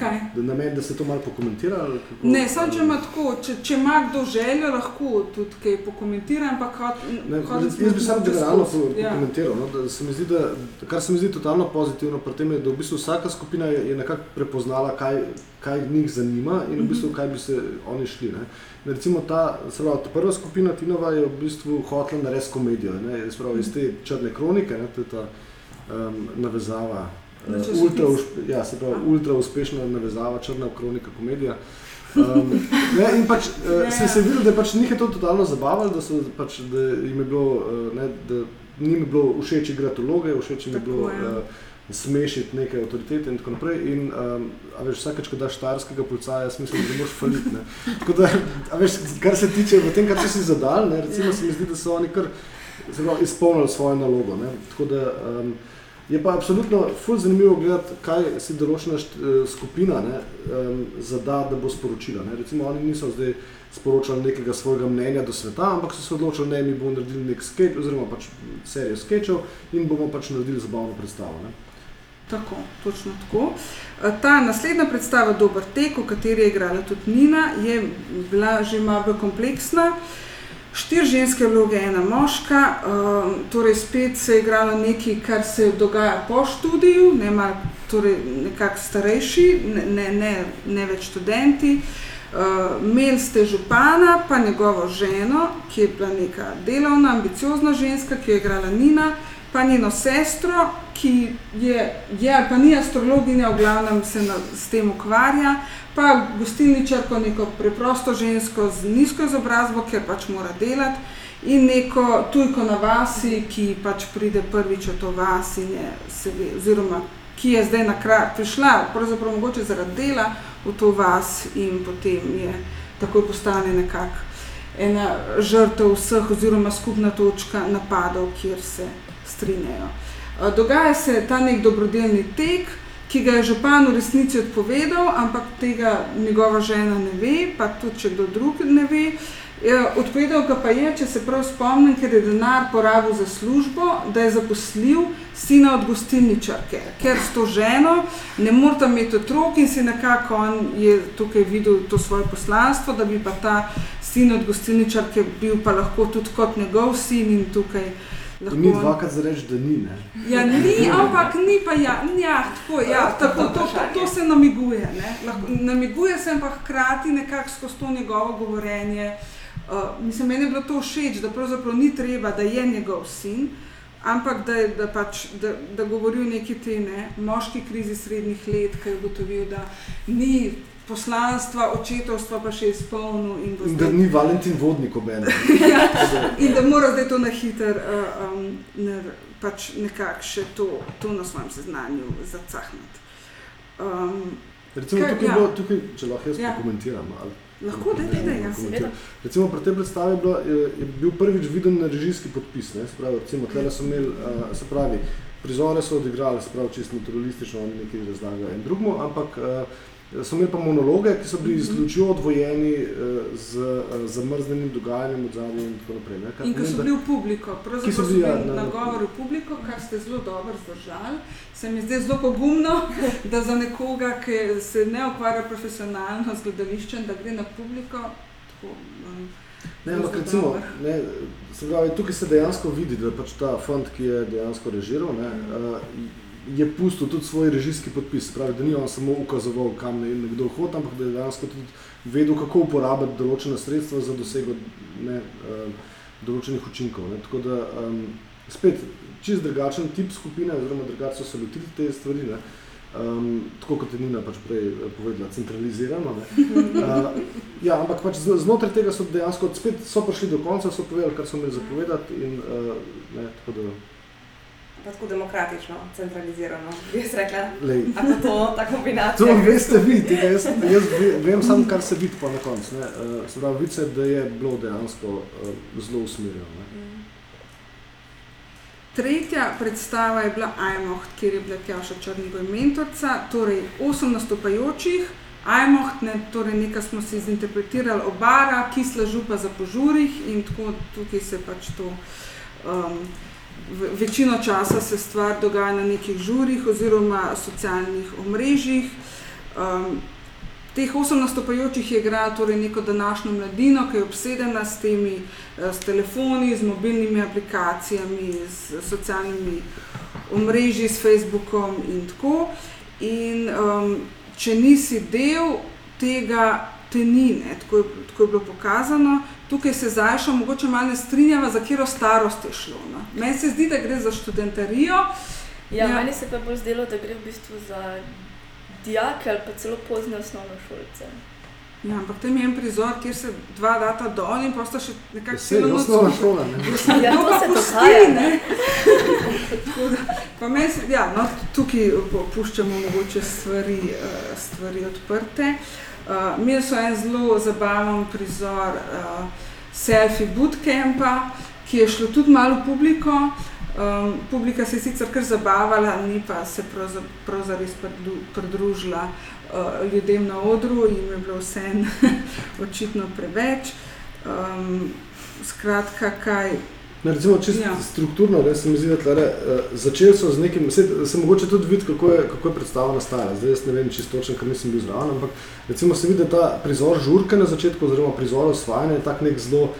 Kaj? da namen, da se to malo pokomentira? Ne, samo če ima tako, če, če ima kdo željo, lahko tudi kaj pokomentira, ampak hot, Ne, jaz bi samo generalno Ja. pokomentiral. No, da se mi zdi, da, kar se mi zdi totalno pozitivno pri tem, je, da v bistvu vsaka skupina je, je nekako prepoznala, kaj, kaj njih zanima in v bistvu, kaj bi se oni šli. Ne. In Recimo ta, se pravi, ta prva skupina Tinova je v bistvu hotela narediti komedijo. Ne. Se pravi, iz te črne kronike, ne, to je ta um, navezava. Ultra, uspe, ja, se pravi, ultra uspešna navezava, črna kronika, komedija. Um, <laughs> ne, in pač, uh, se, se je videlo, da je pač njih je to totalno zabavalo, da, so, pač, da jim je bilo, uh, ne, da njim je bilo všeč igrati vloge, všeč jim je bilo uh, smešiti neke avtoritete in tako naprej. In, um, a veš, vsakeč, ko daš štarskega policaja, jaz mislim, da moraš faliti. ne. Tako da, a veš, kar se tiče v tem, kar so si zadali, ne, recimo se mi zdi, da so oni kar izpolnili svojo nalogo. Ne. Tako da, um, je pa absolutno ful zanimivo gledati, kaj si določena eh, skupina ne, um, zada, da bo sporočila. Ne. Recimo oni niso zdaj sporočali nekega svojega mnenja do sveta, ampak so se odločili, da mi bomo naredili nek sketch, oziroma pač serijo sketchov in bomo pač naredili zabavno predstavo. Ne. Tako, točno tako. E, Ta naslednja predstava, Dober tek, v kateri je igrala tudi Nina, je bila že malo bolj kompleksna. Štiri ženske vloge, ena moška, um, torej spet se je igralo nekaj, kar se dogaja po študiju, ne malo, torej nekako starejši, ne, ne, ne, več študenti. Uh, Imeli ste župana, pa njegovo ženo, ki je bila neka delovna, ambiciozna ženska, ki je igrala Nina, pa njeno sestro, ki je, je ali pa ni astrologinja, v glavnem se na, s tem ukvarja, pa gostilničarko, neko preprosto žensko z nizko izobrazbo, ker pač mora delati, in neko tujko na vasi, ki pač pride prvič v to vas in je, se oziroma ki je zdaj na kraj prišla, pravzaprav mogoče zaradi dela v to vas in potem je takoj postane nekako ena žrtev vseh oziroma skupna točka napadov, kjer se strinjajo. Dogaja se ta nek dobrodelni tek, ki ga je župan v resnici odpovedal, ampak tega njegova žena ne ve, pa tudi če kdo drug ne ve. Eh, Odpovedal ga pa je, če se prav spomnim, ker je denar porabil za službo, da je zaposlil sina od gostilničarke, ker s to ženo ne morata imeti otrok in si nekako on je tukaj videl to svoje poslanstvo, da bi pa ta sin od gostilničarke bil pa lahko tudi kot njegov sin in tukaj lahko. In ni dvakrat za reči, da ni. Ne. Ja, ni, ampak ni pa ja, ja tako, ja, tako to, to, to se namiguje. Ne? Lahko, namiguje se pa hkrati nekako skozi to njegovo govorjenje. Uh, mislim, meni je bilo to všeč, da pravzaprav ni treba, da je njegov sin, ampak da, da, pač, da, da govori o neki tej ne, moški krizi srednjih let, ki je ugotovil, da ni poslanstva, očetovstva pa še izpolnil in, In da zdaj- ni Valentin vodnik oben. <laughs> ja, in da mora zdaj to na hiter uh, um, ne, pač nekako še to, to na svojem seznanju zacahniti. Um, Recimo, Kaj- tukaj, ja. bilo, tukaj, če lahko jaz Ja. komentiram. Ali, lahko da je, da je. komentiram. Recimo, pri tej predstavi je, bilo, je, je bil prvič viden režijski podpis. Ne? Se pravi, recimo, so imeli, uh, se pravi, prizore so odigrali, se pravi, čisto naturalistično, oni nekaj razlagajo in drugmo, ampak uh, so imeli pa monologe, ki so bili Mhm. izključivo odvojeni uh, z uh, zamrznenim dogajanjem od zadnje in tako naprej. Ne? In pomeni, so bili v publiko, pravzaprav Ki so so bili, ja, na- nagovori v publiko, kar ste zelo dobro zdržali. Se mi zdi zelo pogumno, da za nekoga, ki se ne ukvarja profesionalno z gledališčem, da gre na publiko. Tako, um, Ne, ampak recimo, ne, se pravi, tukaj se dejansko vidi, da pač ta fant, ki je dejansko režiral, ne, uh, je pustil tudi svoj režijski podpis. Pravi, da ni on samo ukazoval, kam naj nekdo hodi, ampak da je dejansko tudi vedel, kako uporabiti določena sredstva za dosego ne, uh, določenih učinkov. Ne. Tako da um, spet čist drugačen tip skupine, oziroma drugače so se lotili te stvari. Ne. Um, tako kot je Nina pač prej eh, povedala, centralizirano. Ne. Uh, <laughs> ja, ampak pač zno- znotraj tega so dejansko spet so prišli do konca, so povedali, kar so imeli zapovedati. In, uh, ne, tako da, Pa tako demokratično, centralizirano, bi jaz rekla. lej, Ako to, ta kombinacija. to veste vi, tega jaz, jaz ve- vem samo, kar se vidi pa na koncu. ne. Uh, se pravi, vidi se, da je bilo dejansko uh, zelo usmerjeno. ne. Tretja predstava je bila Ajmoht, kjer je bila Tjaša Črnigoj mentorca, torej osem nastopajočih. Ajmoht, ne, torej nekaj smo si zinterpretirali obara, kisla župa za požurih in tako tukaj se pač to. Um, večino časa se stvar dogaja na nekih žurih oziroma socialnih omrežjih. Um, Teh osem nastopajočih je igralo torej neko današnjo mladino, ki je obsedena s temi eh, s telefoni, z mobilnimi aplikacijami, s socialnimi omrežji, s Facebookom in tako. In um, če nisi del tega, te ni, ne, tako, je, tako je bilo pokazano. Tukaj se zdaj mogoče malo ne strinjava, za katero starost je šlo. No. Meni se zdi, da gre za študentarijo. Ja, Ja. ja. Meni se pa bolj zdelo, da gre v bistvu za dijake ali pa celo pozne osnovnošolce. Ja, ampak tam je en prizor, kjer se dva data dol in pa sta še nekako Vse je osnovna šola. ne. Ja, To to pa se pusti, dogaja. ne. Da, pa meni se- ja, no, tukaj puščamo mogoče stvari, eh, stvari odprte. Uh, Mi so en zelo zabaven prizor uh, selfie bootcampa, ki je šlo tudi malo v publiko. Um, publika se je sicer kar zabavala, ni pa se pravza- pravzaprav pridru- pridružila uh, ljudem na odru, jim je bilo vse <laughs> očitno preveč. Um, skratka, kaj Ne, recimo, čisto Ja. strukturno, ne, se mi zdi, da tlere, uh, začeli so z nekim, se, se mogoče tudi vidi, kako je, kako je predstava nastajala. Zdaj jaz ne vem čisto točno, ker nisem bil zraven, ampak recimo se vidi, da ta prizor žurke na začetku, oziroma prizor osvajanja je tak nek zelo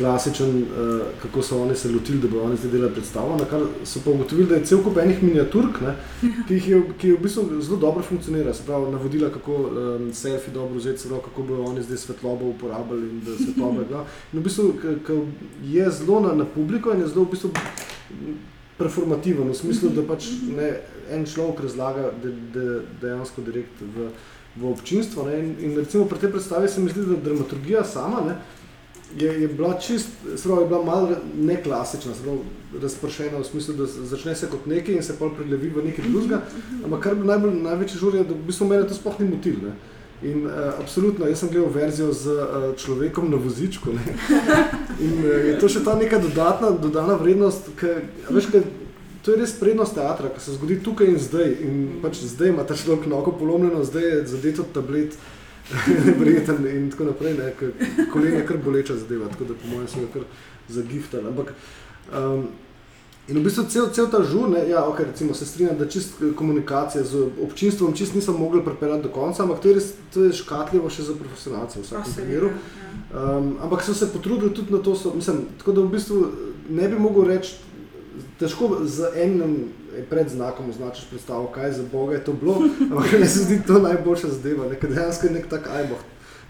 klasičen, uh, kako so oni se lotili, da bi oni zdaj delali predstavo, na kar so pa ugotovili, da je cel kup enih miniaturk, ne, ki, jih je, ki je v bistvu zelo dobro funkcionira, se pravi navodila, kako um, selfie dobro vzeti, se pravi, kako bodo oni zdaj svetlobo uporabljali in da svetloba je bila. In v bistvu, ki je zelo na, na publiko in je zelo v bistvu performativen, v smislu, da pač ne, en človek razlaga de, de, dejansko direkt v, v občinstvo. In, in recimo pri tej predstavi se mi zdi, da dramaturgija sama ne, je, je bila čist, pravi, je bila malo neklasična, pravi, razpršena v smislu, da začne se kot nekaj in se pol prelevi v nekaj drugega. Ampak kar bi najbolj, največji žur je, da v bistvu mene to sploh ni motil. Ne. In uh, absolutno, jaz sem gledal verzijo z uh, človekom na vozičku. Ne. <laughs> In uh, je to še ta neka dodatna, dodana vrednost, ki, veš, kaj, to je res prednost teatra, ki se zgodi tukaj in zdaj. In pač zdaj ima ta človek nogo polomljeno, zdaj je zadet od tablet, <laughs> nevreten in tako naprej. Ne, ker kolen je kar boleča zadeva, tako da po mojem sem ga kar zagiftali. Ampak um, In v bistvu cel, cel ta žur, ne, ja, okay, recimo, se strinjam, da čist eh, komunikacija z občinstvom čist niso mogli pripeljati do konca, ampak to je, res, to je škatljivo še za profesionalce v vsakem primeru. Um, ampak so se potrudili tudi na to, so, mislim, tako da v bistvu ne bi mogel reči, težko z enim predznakom označiš predstavo, kaj za Boga je to bilo, ampak <laughs> meni se zdi to najboljša zadeva, ne, ker dejansko je nek tak ajmoh.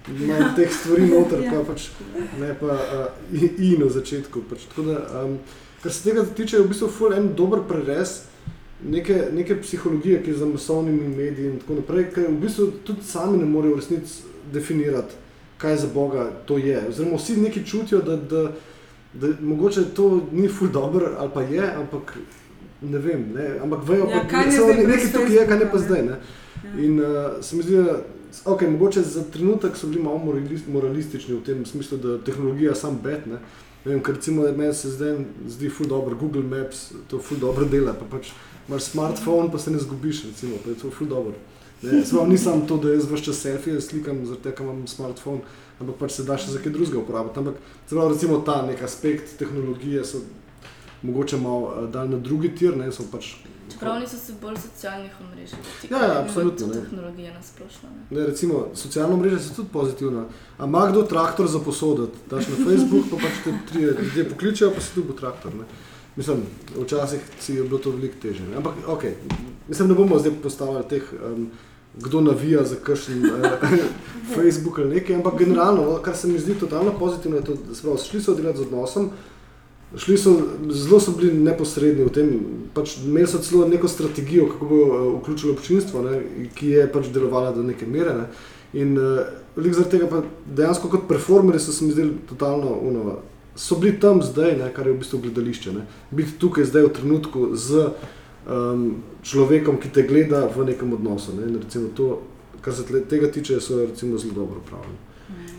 Ima teh stvari noter, Ja. pa pač ne pa uh, i, i na začetku. Pač, tako da, um, kar se tega tiče, je v bistvu ful en dober prerez neke, neke psihologije, ki je za masovnimi mediji in tako naprej, ker v bistvu tudi sami ne morejo v resnici definirati, kaj za Boga to je. Oziroma vsi neki čutijo, da, da, da mogoče to ni ful dobro ali pa je, ampak ne vem, ne, ampak vejo, Ja, pa, je samo brez nekaj tukaj je, kaj ne pa zdaj. ne? Ne. Ja. In uh, se mi zdi, da okay, mogoče za trenutek so bili malo moralist, moralistični v tem smislu, da tehnologija sam bet. Ne. Ne Vem, ker recimo meni se zdaj zdi ful dobro, Google Maps to ful dobro dela, pa pač imaš smartphone, pa se ne zgubiš, recimo, pa je to ful dobro. Ne, se pravi, ni samo to, da jaz vse čas selfije slikam, tega ker imam smartphone, ampak pač se da še za kaj drugega uporabiti. Ampak pravi, recimo ta nek aspekt tehnologije so mogoče malo uh, dal na drugi tir, ne, so pač Čeprav niso se bolj socialnih omrežij Ja, ja, absolutno, Tudi ne. tehnologije nasplošno. ne. Ne, recimo, socialna mreža so tudi pozitivna. A ima kdo traktor za posoditi? Daš na Facebook, pa pač te tri ljudje pokličejo, pa si tu bo traktor. Ne? Mislim, včasih si je bilo to veliko težje. Ne? Ampak, ok, mislim, ne bomo zdaj postavljali teh, um, kdo navija za kakšen uh, <laughs> Facebook ali nekaj, ampak generalno, no, kar se mi zdi totalno pozitivno, je to, da pravi, šli so delati z odnosom, Šli so, zelo so bili neposredni v tem, pač imeli so celo neko strategijo, kako bo uh, vključilo občinstvo, ne, ki je pač delovala do neke mere. Ne. In uh, zaradi tega pa dejansko kot performerji so se mi zdeli totalno unova. So bili tam zdaj, ne, kar je v bistvu gledališče. Ne. Biti tukaj zdaj v trenutku z um, človekom, ki te gleda v nekem odnosu. Ne. In recimo to, kar se tega tiče, so recimo zelo dobro upravljeni.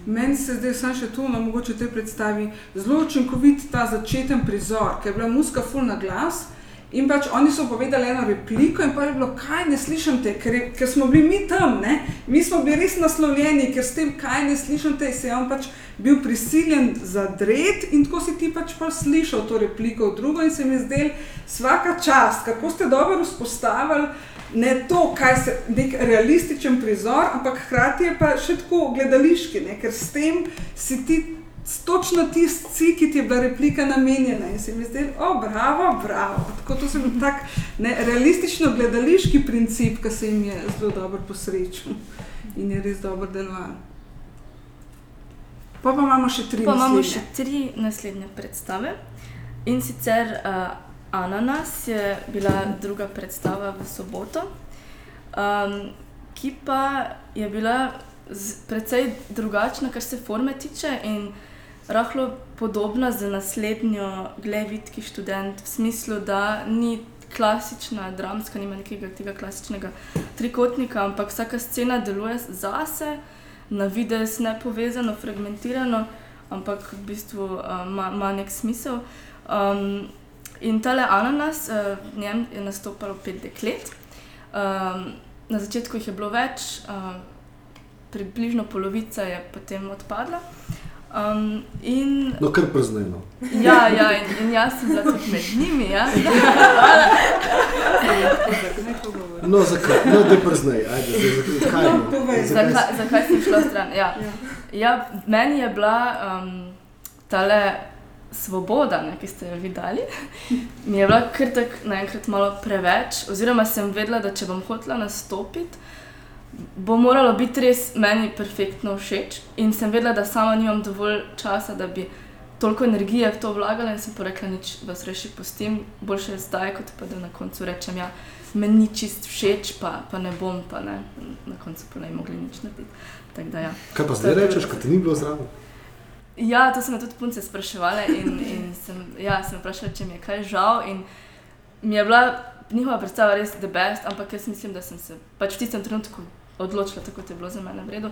Meni se zdaj samo še to, no, mogoče te predstavi zelo učinkovit ta začeten prizor, ker je bila muska full na glas. In pač oni so povedali eno repliko, in pa je bilo, kaj ne slišim te, ker, je- ker smo bili mi tam, ne? mi smo bili res naslovljeni, ker s tem, kaj ne slišim te, se je on pač bil prisiljen zadret in tako si ti pač pa slišal to repliko v drugo in se mi zdel vsaka čast, kako ste dobro vzpostavili ne to, kaj se nek realističen prizor, ampak hkrati je pa še tako gledališki, ne? ker s tem si ti točno tisti, ki ti je bila replika namenjena in se mi zdi, o, bravo, bravo. Tako to se mi tak ne, realistično gledališki princip, ki se jim je zelo dobro posrečil in je res dobro deloval. Pa, pa imamo še tri Pa imamo naslednje. še tri naslednje predstave. In sicer uh, Ananas je bila druga predstava v soboto, um, ki pa je bila precej drugačna, kar se forme tiče in rahlo podobna z naslednjo Glevitki študent, v smislu, da ni klasična, dramska, nima nekega tega klasičnega trikotnika, ampak vsaka scena deluje zase, na vides ne povezano, fragmentirano, ampak v bistvu ima uh, nek smisel. Um, in tale ananas, uh, v njem je nastopalo pet deklet. Um, na začetku jih je bilo več, uh, približno polovica je potem odpadla. Um, in, no, kar preznajno. Ja, ja in, in jaz sem bila tudi med njimi. Ja. no, zakaj? No, da preznaj, ajde, zakaj, no? zakaj, zakaj sem šla stran? Ja. Ja, meni je bila um, tale svoboda, ne, ki ste jo videli, mi je bila kar tako naenkrat malo preveč, oziroma sem vedela, da če bom hotela nastopiti, bo moralo biti res meni perfektno všeč. In sem vedela, da sama nimam dovolj časa, da bi toliko energije v to vlagala in sem pa rekla, nič vas reši postim, boljše zdaj, kot pa da na koncu rečem, ja, meni ni čist všeč, pa, pa ne bom, pa ne, na koncu pa ne mogli nič narediti. Da, ja. Kaj pa zdaj rečeš, ko ti ni bilo zraven? Ja, to so me tudi punce spraševali in, in sem, ja, sem vprašala, če mi je kaj žal. In mi je bila njihova predstava res the best, ampak jaz mislim, da sem se pač v tistem trenutku odločila, tako je bilo za mene v redu.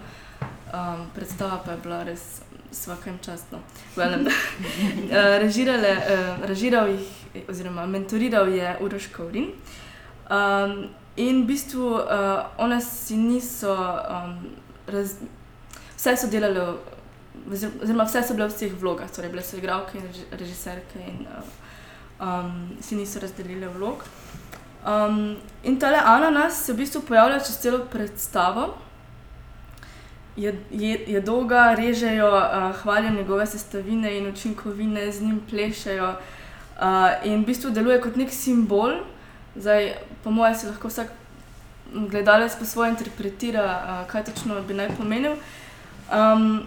Um, predstava pa je bila res vsakem častno. Well, uh, režiral jih, oziroma mentoriral je Uroš Kaurin. Um, in v bistvu uh, one si niso, um, raz, vse so delali, oziroma vse so bile v vseh vlogah, torej bile so igralke in režiserke in uh, um, si niso razdelili vlog. Um, in tale ananas se v bistvu pojavlja čez celo predstavo. Je, je, je dolga, režejo, uh, hvalijo njegove sestavine in učinkovine, z njim plešajo. Uh, in v bistvu deluje kot nek simbol. Zdaj, po mojem, si lahko vsak gledalec po svoje interpretira, uh, kaj točno bi naj pomenil. Um,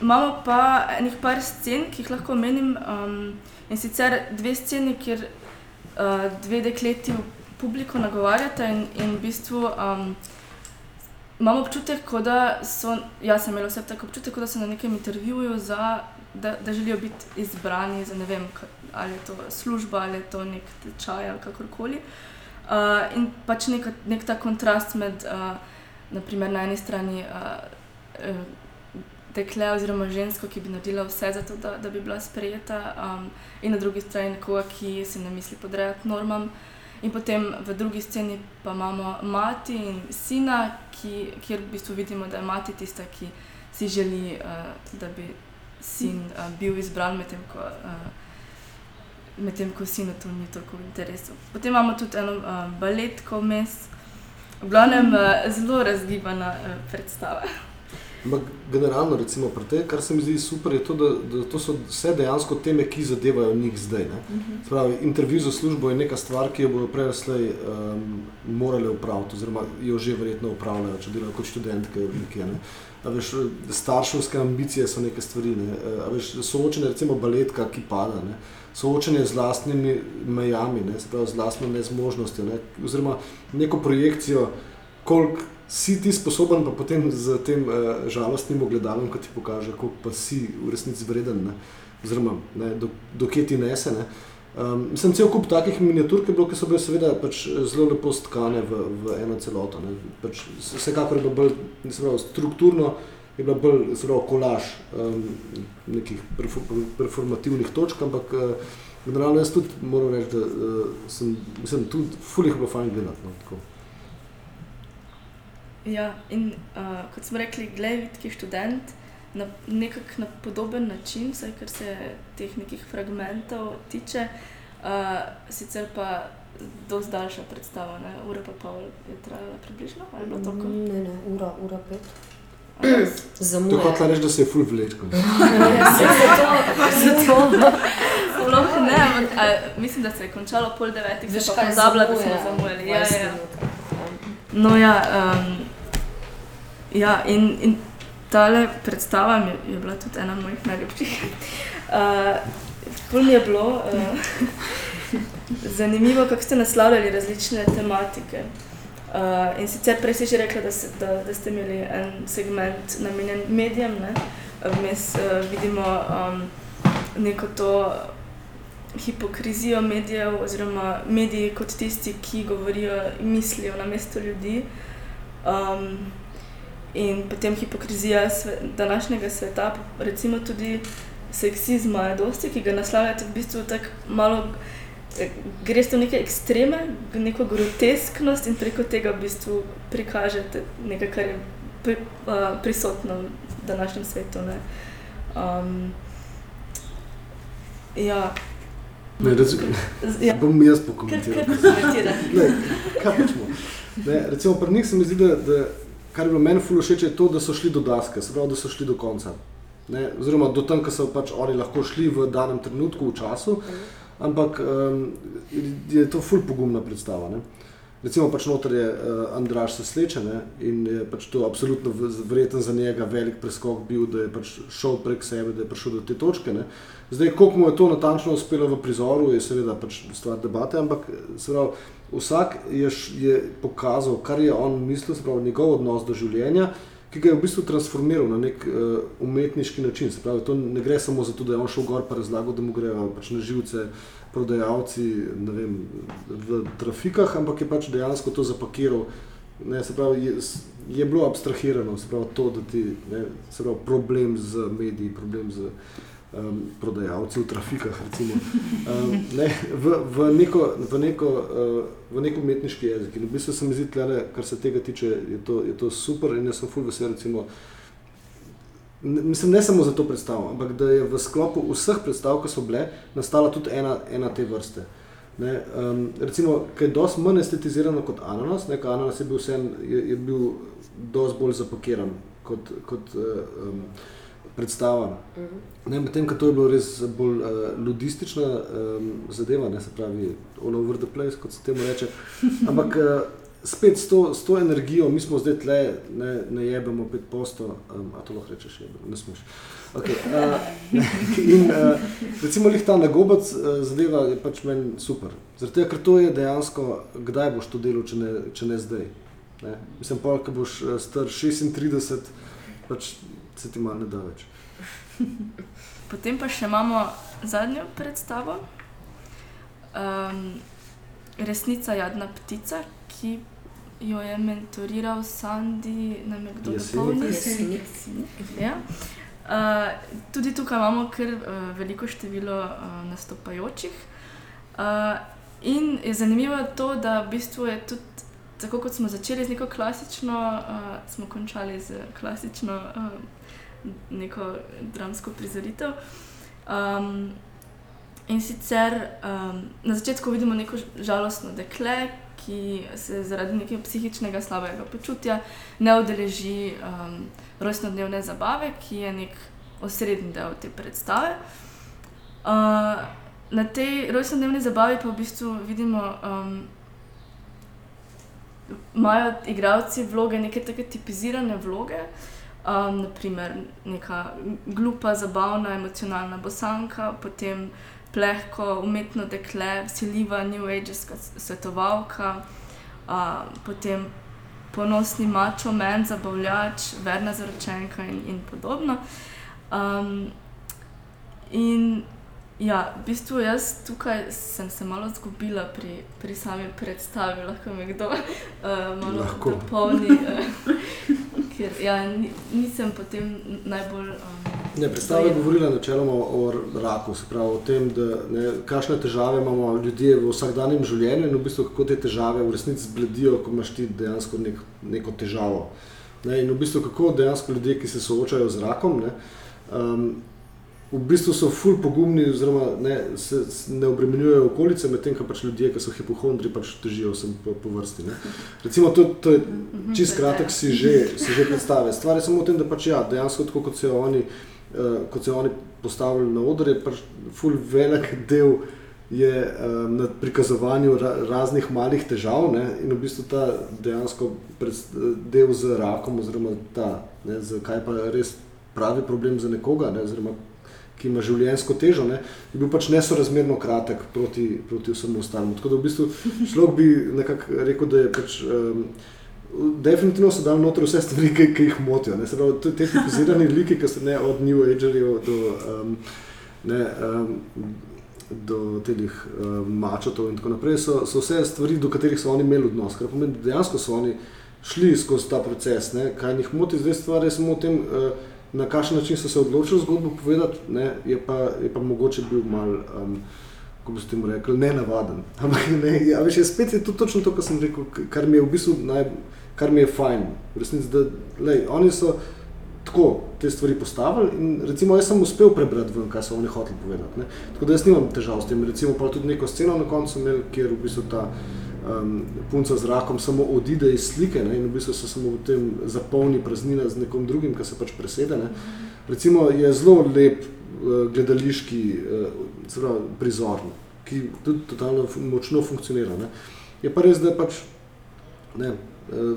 imamo pa nekaj scen, ki jih lahko omenim. Um, in sicer dve sceni, kjer dve dekleti publiko nagovarjata in, in v bistvu imamo občutek, da so, jaz sem imela vse tako občutek, da so na nekem intervjuju, za, da, da želijo biti izbrani za ne vem, ali je to služba ali je to nek tečaj ali kakorkoli. Uh, in pač nek, nek ta kontrast med, uh, naprimer, na eni strani. Uh, dekle oziroma žensko, ki bi naredila vse za to, da, da bi bila sprejeta, um, in na drugi strani nekoga, ki se ne misli podrejati normam. In potem v drugi sceni pa imamo mati in sina, ki, kjer v bistvu vidimo, da je mati tista, ki si želi, uh, da bi sin uh, bil izbran, medtem ko, uh, med ko sinu to ni toliko v interesu. Potem imamo tudi eno uh, baletko vmes, v glavnem uh, zelo razgibana uh, predstava. Generalno, recimo, te, kar se mi zdi super, je to, da, da to so vse dejansko teme, ki zadevajo njih zdaj. Uh mhm. -huh. Pravi, intervju za službo je neka stvar, ki jo bodo prej ali slej um, morali upraviti, oziroma jo že verjetno upravljajo, če delajo kot študentke. Nekje, veš, starševske ambicije so neke stvari. Ne? Veš, soočenje, recimo baletka, ki pada. Ne? Soočenje z vlastnimi mejami, ne? pravi, z vlastno nezmožnostjo, ne? oziroma neko projekcijo, koliko si ti sposoben, pa potem z tem uh, žalostnim ogledalom, ki ti pokaže, koliko pa si v resnici vreden, ne? oziroma ne, do, do kje ti nese. Ne? Um, sem cel kup takih miniatur, ki, bilo, ki so bile seveda pač zelo lepo stkane v, v eno celoto. Pač, vsekakor je bilo bolj pravi, strukturno, je bila bolj zelo kolaž um, nekih performativnih točk, ampak uh, generalno jaz tudi moram reči, da uh, sem, mislim, tudi fulih bilo fajn gledati. No, Ja, in uh, kot smo rekli, gledajki študent na nekako na podoben način, vsaj kar se teh nekih fragmentov tiče, uh, sicer pa dosti daljša predstava, ne? ura pa pol je trajala približno, ali bilo toliko? Ne, ne, ura, ura pet. <clears throat> Zamujam. To hoče reči, da se je full vlečko. <laughs> Zato. Sploh ne, ampak mislim, da se je končalo pol devetih, Veš, se pa pozabila, da smo zamujali. Ja, 20 ja. No, ja, um, ja in, in tale predstava mi je, bila tudi ena mojih najljubših. <laughs> Uh, je bilo uh, zanimivo, kako ste naslavljali različne tematike. Uh, in sicer prej si že rekla, da, se, da, da ste imeli en segment namenjen medijem, ne? vmes uh, vidimo um, neko to hipokrizijo medijev, oziroma mediji kot tisti, ki govorijo in mislijo na mesto ljudi. Um, in potem hipokrizija sve, današnjega sveta, recimo tudi seksizma, je dosti, ki ga naslavljate v bistvu tako malo. Greš v neke ekstreme, v neko grotesknost, in preko tega v bistvu prikažete nekaj, kar je pri, uh, prisotno v današnjem svetu. Um, ja. Ne, recimo, ja. bom jaz pokomentiral. kar komentira. Ne, kaj počemo? Ne, recimo, pri njih se mi zdi, da, da kar je bilo meni ful všeč, je to, da so šli do daske, se pravi, da so šli do konca. Ne, oziroma do tam, ko so pač oni lahko šli v danem trenutku, v času, ampak um, je to ful pogumna predstava. Ne. Recimo, pač noter je uh, Andraš se sleče ne, in je pač to absolutno verjeten za njega velik preskok bil, da je pač šel prek sebe, da je prišel do te točke. Ne. Zdaj, koliko mu je to natančno uspelo v prizoru, je seveda pač stvar debate, ampak se pravi, vsak je, je pokazal, kar je on mislil, se pravi, njegov odnos do življenja, ki ga je v bistvu transformiral na nek uh, umetniški način. Se pravi, to ne gre samo za to, da je on šel gor in razlagal, da mu grejo pač na živce prodajalci vem, v trafikah, ampak je pač dejansko to zapakiral. Ne, se pravi, je, je bilo abstrahirano, se pravi, to, da ti ne, se pravi, problem z mediji, problem z um, prodajalci v trafikah, recimo, um, ne, v, v, neko, v, neko, uh, v neko umetniški jezik. In v bistvu se mi zdi, tlele, kar se tega tiče, je to, je to super in jaz sem full vesel, recimo, ne, mislim, ne samo za to predstavo, ampak da je v sklopu vseh predstav, ki so bile, nastala tudi ena, ena te vrste. Ne, um, recimo, kaj je dosti manj estetizirano kot ananas, ne, ananas je bil, vsem, je, je bil dosti bolj zapakiran kot, kot uh, predstava. Ne, medtem, ko to je bilo res bolj uh, ludistična um, zadeva, ne, se pravi, all over the place, kot se temu reče. Ampak uh, spet s to, s to energijo, mi smo zdaj tle, ne, ne jebemo 5%, um, a to lahko rečeš, jebemo, ne smeš. Okay, uh, <laughs> in uh, recimo, lih ta nagobac uh, zadeva je pač meni super. Zaradi tega, ker to je dejansko, kdaj boš to delal, če ne, če ne zdaj. Ne? Mislim, pa, ko boš uh, star 36, pač se ti malo ne da več. <laughs> Potem pa še imamo zadnjo predstavo, um, Resnica jadna ptica, ki jo je mentoriral Sandy, nam je kdo. Jesenik. Jesenik, Ja. Uh, tudi tukaj imamo kar uh, veliko število uh, nastopajočih. Uh, in je zanimivo to, da v bistvu je tudi, tako kot smo začeli z neko klasično, uh, smo končali z klasično uh, neko dramsko prizoritev. Um, in sicer um, na začetku vidimo neko žalostno dekle, ki se zaradi nekega psihičnega slabega počutja ne udeleži um, rojstnodnevne zabave, ki je nek osrednji del te predstave. Uh, na tej rojstnodnevni zabavi pa v bistvu vidimo, um, imajo igralci vloge, neke take tipizirane vloge. Um, naprimer, neka glupa, zabavna, emocionalna bosanka, potem plehko, umetno dekle, vsiljiva, new ageska svetovalka, uh, potem ponosni mačo, men, zabavljač, verna zaročenka in, in podobno. Um, in ja, v bistvu jaz tukaj sem se malo zgubila pri, pri sami predstavi, lahko me kdo uh, malo Lahko. dopolni. Uh, ker ja, ni, nisem potem najbolj. Um, Ne, predstava je govorila načeloma o raku, se pravi o tem, da, ne, kakšne težave imamo ljudje v vsakdanjem življenju in v bistvu kako te težave v resnici zbledijo, ko imaš ti dejansko nek, neko težavo. Ne, in v bistvu kako dejansko ljudje, ki se soočajo z rakom, ne, um, v bistvu so ful pogumni, oziroma ne, se, se ne obremenjujejo okolice, medtem ko pač ljudje, ki so hipohondri, pač težijo vsem po, po vrsti. Ne. Recimo, to, to je čist kratek, si že, si že predstave. Stvar je samo v tem, da pač ja, dejansko tako kot se oni uh, kot so oni postavili na oder, je pač ful velik del je um, na prikazovanju ra raznih malih težav ne, in v bistvu ta dejansko del z rakom, oziroma ta, ne, z, kaj pa res pravi problem za nekoga, ne, oziroma ki ima življenjsko težo, ne, je bil pač nesorazmerno kratek proti, proti vsemu ostalemu. Tako da v bistvu človek bi nekako rekel, da je pač. Um, Definitivno so dali noter vse stvari, ki, ki jih motijo. Ne, pravi, te tipizirane liki, ki so ne od New Agerjev do, um, ne, um, do teh um, mačotov in tako naprej, so, so vse stvari, do katerih so oni imeli odnos. Kar pomeni, da dejansko so oni šli skozi ta proces. Ne, kaj jih moti, zdaj stvar je samo v tem. Uh, na kakšen način so se odločili zgodbo povedati, ne, je, pa, je pa mogoče bil mal, um, kako bi se temu rekli, ne navaden. <laughs> Ampak ne, ja, veš, spet je to točno to, kar sem rekel, kar mi je v bistvu naj, kar mi je fajn. Resnici, da, lej, oni so tako te stvari postavili in recimo jaz sem uspel prebrati ven, kaj so oni hoteli povedati. Ne. Tako da jaz nimam težav s tem. Recimo pa tudi neko sceno na koncu imel, kjer v bistvu ta um, punca z rakom samo odide iz slike ne, in v bistvu se samo v tem zapolni praznina z nekom drugim, ki se pač presede. Ne. Recimo je zelo lep uh, gledališki uh, prizor, ki tudi totalno močno funkcionira. Ne. Je pa res, da je pač. Ne, uh,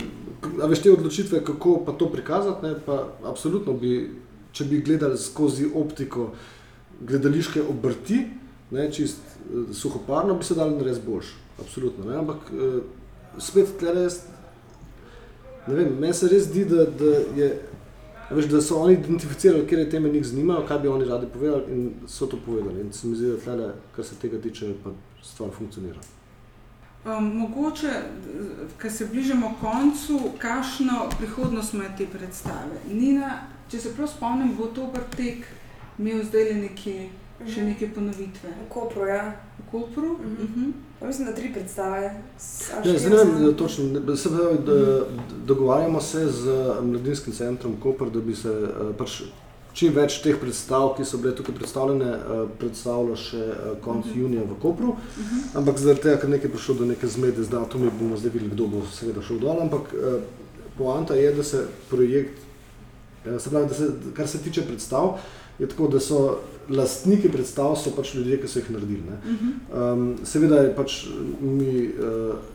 a veš te odločitve, kako pa to prikazati, ne, pa absolutno bi, če bi gledali skozi optiko gledališke obrti, ne, čist uh, suhoparno, bi se dali narediti boljše absolutno. Ne? Ampak uh, spet tle res, ne vem, meni se res zdi, da, da, je, veš, da so oni identificirali, kje je teme njih zanimajo, kaj bi oni radi povedali in so to povedali. In se mi zdi, da tle, kar se tega tiče, pa stvar funkcionira. Um, mogoče, ker se bližamo koncu, kakšno prihodnost ima te predstave? Nina, če se prav spomnim, bo to vrtek imel zdaj le neki, še neke ponovitve. V Kopru, ja. V Kopru? Uh -huh. Uh -huh. Mislim, da tri predstave. Ne, zdaj ne vem, točno. Se pravi, da, dogovarjamo se z Mladinskim centrom Koper, da bi se pač čim več teh predstav, ki so bile tukaj predstavljene, predstavilo še konec uh -huh. junija v Kopru. Uh -huh. Ampak zaradi tega, ker nekaj prišlo do neke zmede z datumi, bomo zdaj videli, kdo bo seveda šel dol. Ampak poanta je, da se projekt, se pravi, da se, kar se tiče predstav, je tako, da so lastniki predstav so pač ljudje, ki so jih naredili. Um, seveda je pač mi. Uh,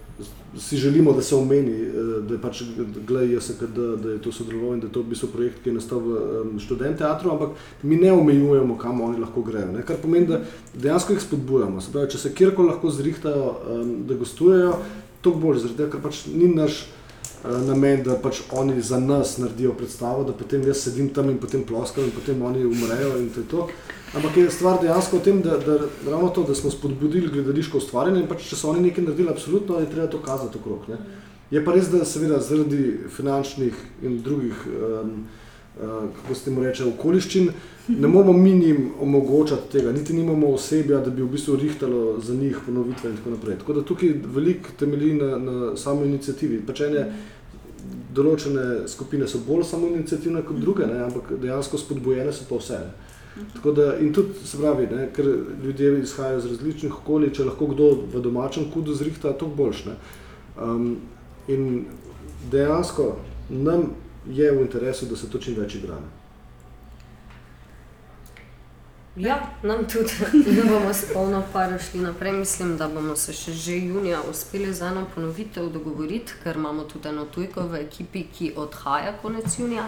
Si želimo, da se omeni, da je pač GLJSKD, da je to sodeloval in da je to v bistvu projekt, ki je nastal v um, študent teatru, ampak mi ne omejujemo, kam oni lahko grejo. Ne? Kar pomeni, da dejansko jih spodbujamo. Se pravi, če se kjerkoli lahko zrihtajo, um, da gostujejo, to bolj, zaradi tega, ker pač ni naš. Eh, namen, da pač oni za nas naredijo predstavo, da potem jaz sedim tam in potem ploskam in potem oni umrejo in to je to. Ampak je stvar dejansko v tem, da, da ravno to, da smo spodbudili gledališko ustvarjanje in pač če so oni nekaj naredili, absolutno je treba to kazati okrog. Ne. Je pa res, da seveda zaradi finančnih in drugih, um, kako se temu reče, okoliščin, ne moramo mi njim omogočati tega, niti nimamo osebja, da bi v bistvu rihtalo za njih ponovitve in tako naprej. Tako da tukaj veliko temelji na, na samo inicijativi. Pač ene, določene skupine so bolj samo inicijativne kot druge, ne, ampak dejansko spodbojene so pa vse. Ne. Da, in tudi, se pravi, ne, ker ljudje izhajajo iz različnih okolij, če lahko kdo v domačem kudu zrihta, to boljš. Um, in dejansko nam je v interesu, da se to čim več igra. Ja, nam tudi, da bomo s polno paro šli naprej. Mislim, da bomo se še že junija uspeli za eno ponovitev dogovoriti, ker imamo tudi eno tujko v ekipi, ki odhaja konec junija.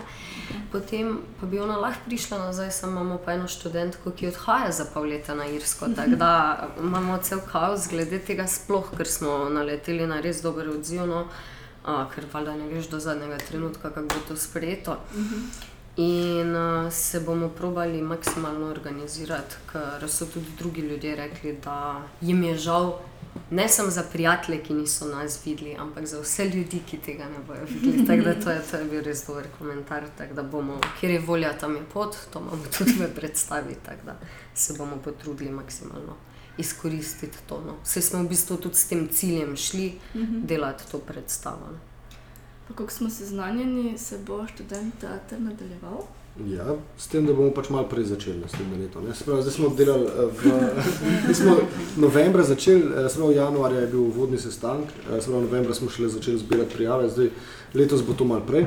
Potem pa bi ona lahko prišla nazaj, samo imamo pa eno študentko, ki odhaja za pol leta na Irsko. Tako da imamo cel kaos glede tega, sploh ker smo naleteli na res dober odziv. No. A, ker valjda ne veš do zadnjega trenutka, kako bo to sprejeto. Uh -huh. In uh, se bomo probali maksimalno organizirati, ker so tudi drugi ljudje rekli, da jim je žal, ne samo za prijatelje, ki niso nas videli, ampak za vse ljudi, ki tega ne bodo videli. Tako da to je, to je bil res dober komentar. Da bomo, kjer je volja, tam je pot, to imamo <laughs> tudi v predstavi. Tako da se bomo potrudili maksimalno izkoristiti to. No. Vse smo v bistvu tudi s tem ciljem šli mhm. delati to predstavo. No. Kako smo seznanjeni, se bo študent teater nadaljeval? Ja, s tem, da bomo pač malo prej začeli naslednje leto. Pravi, zdaj smo delali eh, v <laughs> smo novembra, začeli, eh, smo v januarju je bil vodni sestanek, eh, smo v novembra smo šele začeli zbirati prijave, zdaj letos bo to malo prej.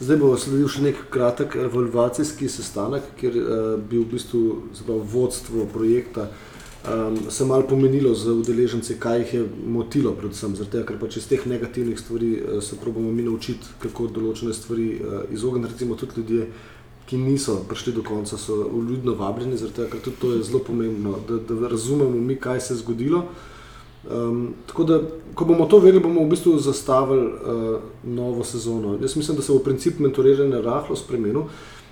Zdaj bo sledil še nek kratek evalvacijski sestanek, kjer bi v bistvu pravi, vodstvo projekta um, se malo pomenilo za udeležence, kaj jih je motilo, predvsem zato, ker pač iz teh negativnih stvari uh, se probujemo mi naučiti, kako določene stvari uh, izogniti. Recimo tudi ljudje, ki niso prišli do konca, so ljudno vabljeni, zato ker tudi to je zelo pomembno, da, da razumemo mi, kaj se je zgodilo. Um, tako da, ko bomo to vedeli, bomo v bistvu zastavili uh, novo sezono. Jaz mislim, da se bo princip mentoriranja rahlo spremenil.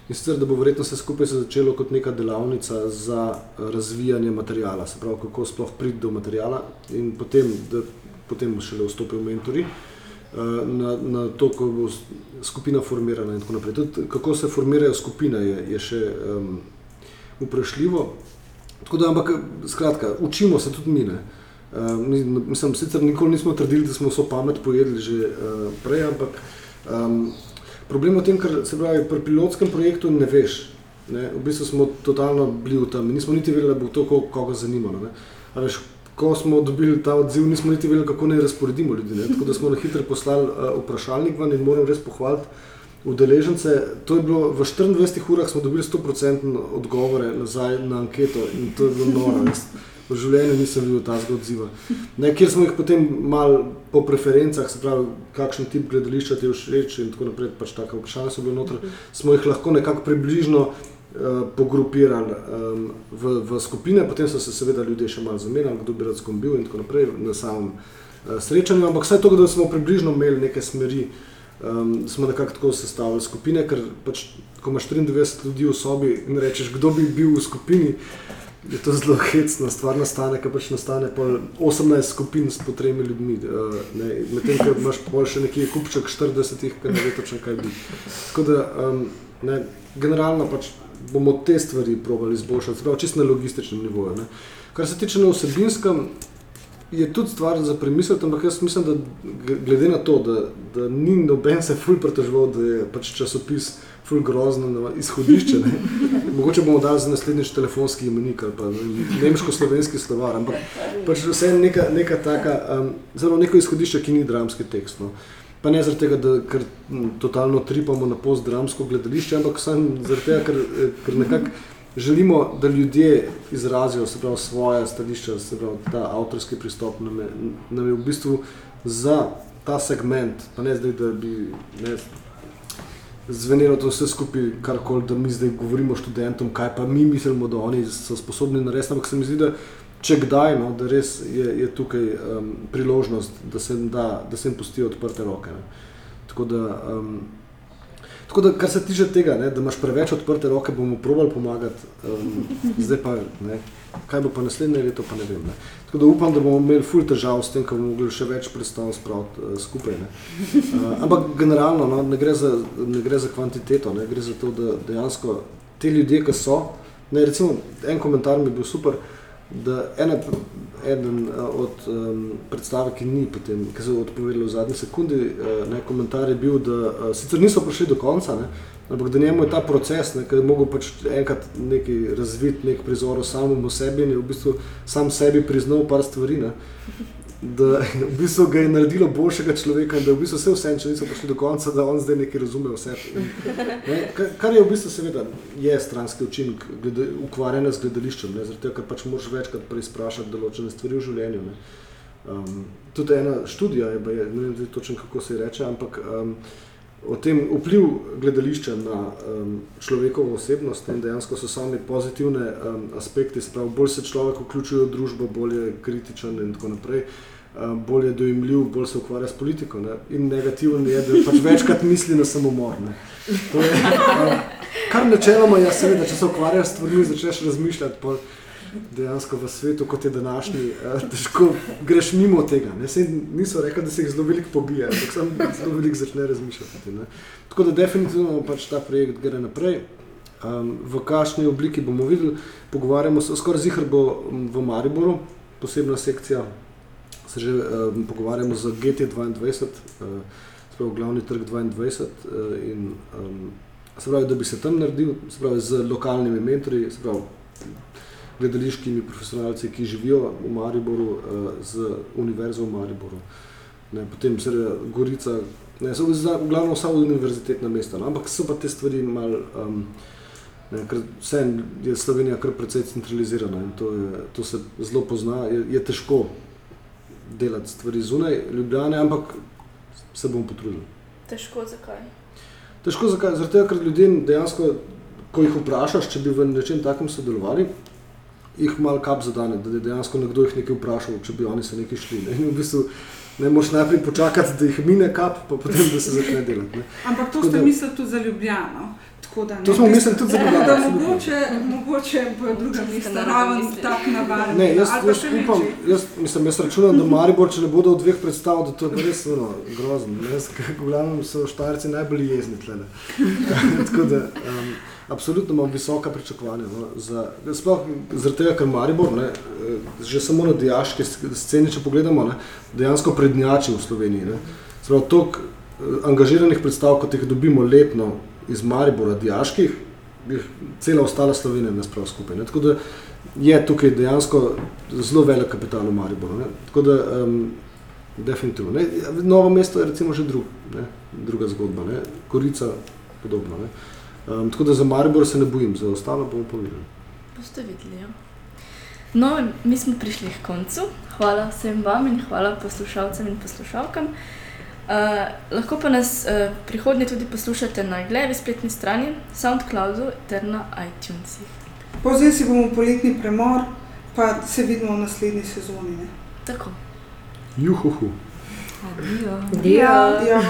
In sicer, da bo verjetno se skupaj se začelo kot neka delavnica za razvijanje materijala, se pravi, kako sploh priti do materijala in potem, da potem šele vstopijo mentori na, na to, kako bo skupina formirana in tako naprej. Tudi kako se formirajo skupine, je, je še um, vprašljivo. Tako da, ampak, skratka, učimo se tudi mi. Uh, mislim, sicer nikoli nismo trdili, da smo vso pamet pojedli že uh, prej, ampak um, problem je v tem, ker se pravi, pri pilotskem projektu ne veš. Ne? V bistvu smo totalno bili v tem, nismo niti vedeli, da bo to koga zanimalo ko smo dobili ta odziv, nismo niti vedeli, kako naj razporedimo ljudi. Ne? Tako da smo na hitro poslali uh, vprašalnik ven in moram res pohvaliti udeležence. To je bilo v 24 urah, smo dobili 100% odgovore nazaj na anketo in to je bilo noro. V življenju nisem videl tazga odziva. Ne, kjer smo jih potem mal po preferencah, se pravi, kakšen tip gledališča ti všeč in tako naprej, pač tako vprašanja so bile noter, smo jih lahko nekako približno Eh, pogrupirali um, v, v skupine, potem so se seveda ljudje še malo zamenjali, kdo bi rad skombil in tako naprej na samem uh, srečanju. Ampak vse to, da smo približno imeli neke smeri, um, smo nekako tako sestavili skupine, ker pač, ko imaš 93 ljudi v sobi in rečeš, kdo bi bil v skupini. Je to zelo hecno, stvar nastane, ker pač nastane 18 skupin s potremi ljudmi. Uh, Medtem, ko imaš še nekje kupček 40, ki ne ve točno kaj bi. Tako da, um, ne, generalno pač bomo te stvari provali izboljšati, prav čisto na logističnem nivoju. Ne. Kar se tiče na vsebinskem, je tudi stvar za premisliti, ampak jaz mislim, da glede na to, da, da ni noben se ful pretožval, da je pač časopis ful grozno izhodišče, ne. <laughs> mogoče bomo dali za naslednjič telefonski imenik ali pa nemško-slovenski slovar, ampak pač vse neka, neka taka, um, zelo neko izhodišče, ki ni dramski tekst. No. Pa ne zaradi tega, da ker, totalno tripamo na postdramsko gledališče, ampak samo zaradi tega, ker, eh, ker nekako želimo, da ljudje izrazijo pravi, svoje stališče, se pravi, ta avtorski pristop nam je, nam je v bistvu za ta segment, pa ne zdaj, da bi ne, zvenelo to vse skupaj, kar koli, da mi zdaj govorimo študentom, kaj pa mi mislimo, da oni so sposobni narediti, ampak se mi zdi, da če kdaj, no, da res je, je tukaj um, priložnost, da se da, da se jim pustijo odprte roke. Tako da, um, tako da, kar se tiče tega, ne, da imaš preveč odprte roke, bomo probali pomagati. Um, zdaj pa, ne, kaj bo pa naslednje leto, pa ne vem. Ne. Tako da upam, da bomo imeli ful težav s tem, ker bomo mogli še več predstav spraviti uh, skupaj. Uh, ampak generalno no, ne, gre za, ne gre za kvantiteto, ne, gre za to, da dejansko te ljudje, ki so, ne, recimo en komentar mi je bil super, da ena, eden eh, od um, predstav, ki ni potem, ki so odpovedali v zadnji sekundi, uh, ne, komentar je bil, da uh, sicer niso prišli do konca, ne, ampak da njemu je ta proces, ki je mogel pač enkrat nekaj razviti, nek prizor o samem sebi in je v bistvu sam sebi priznal par stvari. Ne, da v bistvu ga je naredilo boljšega človeka in da v bistvu vse vse, če niso prišli do konca, da on zdaj nekaj razume vse. Ne, kar je v bistvu seveda je stranski učinek ukvarjanja z gledališčem, ne, zato ker pač moraš večkrat preizprašati določene stvari v življenju. Ne. Um, tudi ena študija je, je ne vem točno kako se reče, ampak um, o tem vpliv gledališča na um, človekovo osebnost in dejansko so sami pozitivne um, aspekti, sprav, bolj se človek vključuje v družbo, bolj je kritičen in tako naprej. Eh, bolj je dojemljiv, bolj se ukvarja s politiko. Ne? In negativen je, da pač večkrat misli na samomor. Je, uh, kar načeloma je, seveda, če se ukvarjaš s stvarmi, začneš razmišljati. Pol, Dejansko v svetu, kot je današnji, eh, težko greš mimo tega. Niso rekli, da se jih zelo veliko pobija, ampak sam zelo veliko začne razmišljati. Ne? Tako da definitivno pač ta projekt gre naprej. Um, v kakšni obliki bomo videli, pogovarjamo se, skoraj zihar bo v Mariboru, posebna sekcija se že um, pogovarjamo z GT22, uh, spravo glavni trg 22 uh, eh, in um, se pravi, da bi se tam naredil, se pravi z lokalnimi mentori, se pravi gledališkimi profesionalci, ki živijo v Mariboru, uh, z univerzo v Mariboru. Ne, potem se Gorica, ne, so v glavnem vsa univerzitetna mesta, no, ampak so pa te stvari mal, um, ne, ker je Slovenija kar precej centralizirana in to, je, to se zelo pozna, je, je težko delati stvari zunaj Ljubljane, ampak se bom potrudil. Težko zakaj? Težko zakaj? Zato, ker ljudem dejansko ko jih vprašaš, če bi v nečem takem sodelovali, jih malo kap zadane, da je dejansko nekdo jih nekaj vprašal, če bi oni se nekaj šli. Ne? In v bistvu ne moš najprej počakati, da jih mine kap, pa potem da se začne delati. Ne? Ampak to Tako ste da- mislili tudi za Ljubljano. Tako da ne. To smo mislili tudi Da <laughs> absolutno. mogoče, mogoče bo druga Če mesta raven naredili. tak navaden. Ne, jaz, jaz upam, jaz, mislim, jaz računam, da Maribor, če ne bodo v dveh predstav, da to je res ono, grozno. Jaz, v glavnem so štarci najbolj jezni tlele. <laughs> Tako da, um, absolutno imam visoka pričakovanja. No, za, sploh zaradi tega, ker Maribor, ne, eh, že samo na dijaški sc- sceni, če pogledamo, ne, dejansko prednjači v Sloveniji. Ne. Sprav, toliko eh, angažiranih predstav, kot jih dobimo letno iz Maribora, dijaških, cela ostala Slovenija ne sprav skupaj. Ne. Tako da je tukaj dejansko zelo velik kapital v Mariboru. Ne. Tako da, um, definitivno. Ne. Novo mesto je recimo že drug, ne, druga zgodba, ne. Korica podobno. Ne. Um, tako da za Maribor se ne bojim, za ostalo bomo pa videli. Boste videli. Ja. No, mi smo prišli k koncu. Hvala vsem vam in hvala poslušalcem in poslušalkam. Uh, lahko pa nas uh, prihodnje tudi poslušate na Glevi spletni strani, SoundCloudu ter na iTunesih. Povzeli si bomo poletni premor, pa se vidimo v naslednji sezoni. Ne? Tako. Juhuhu. Adijo. Dio. Ja.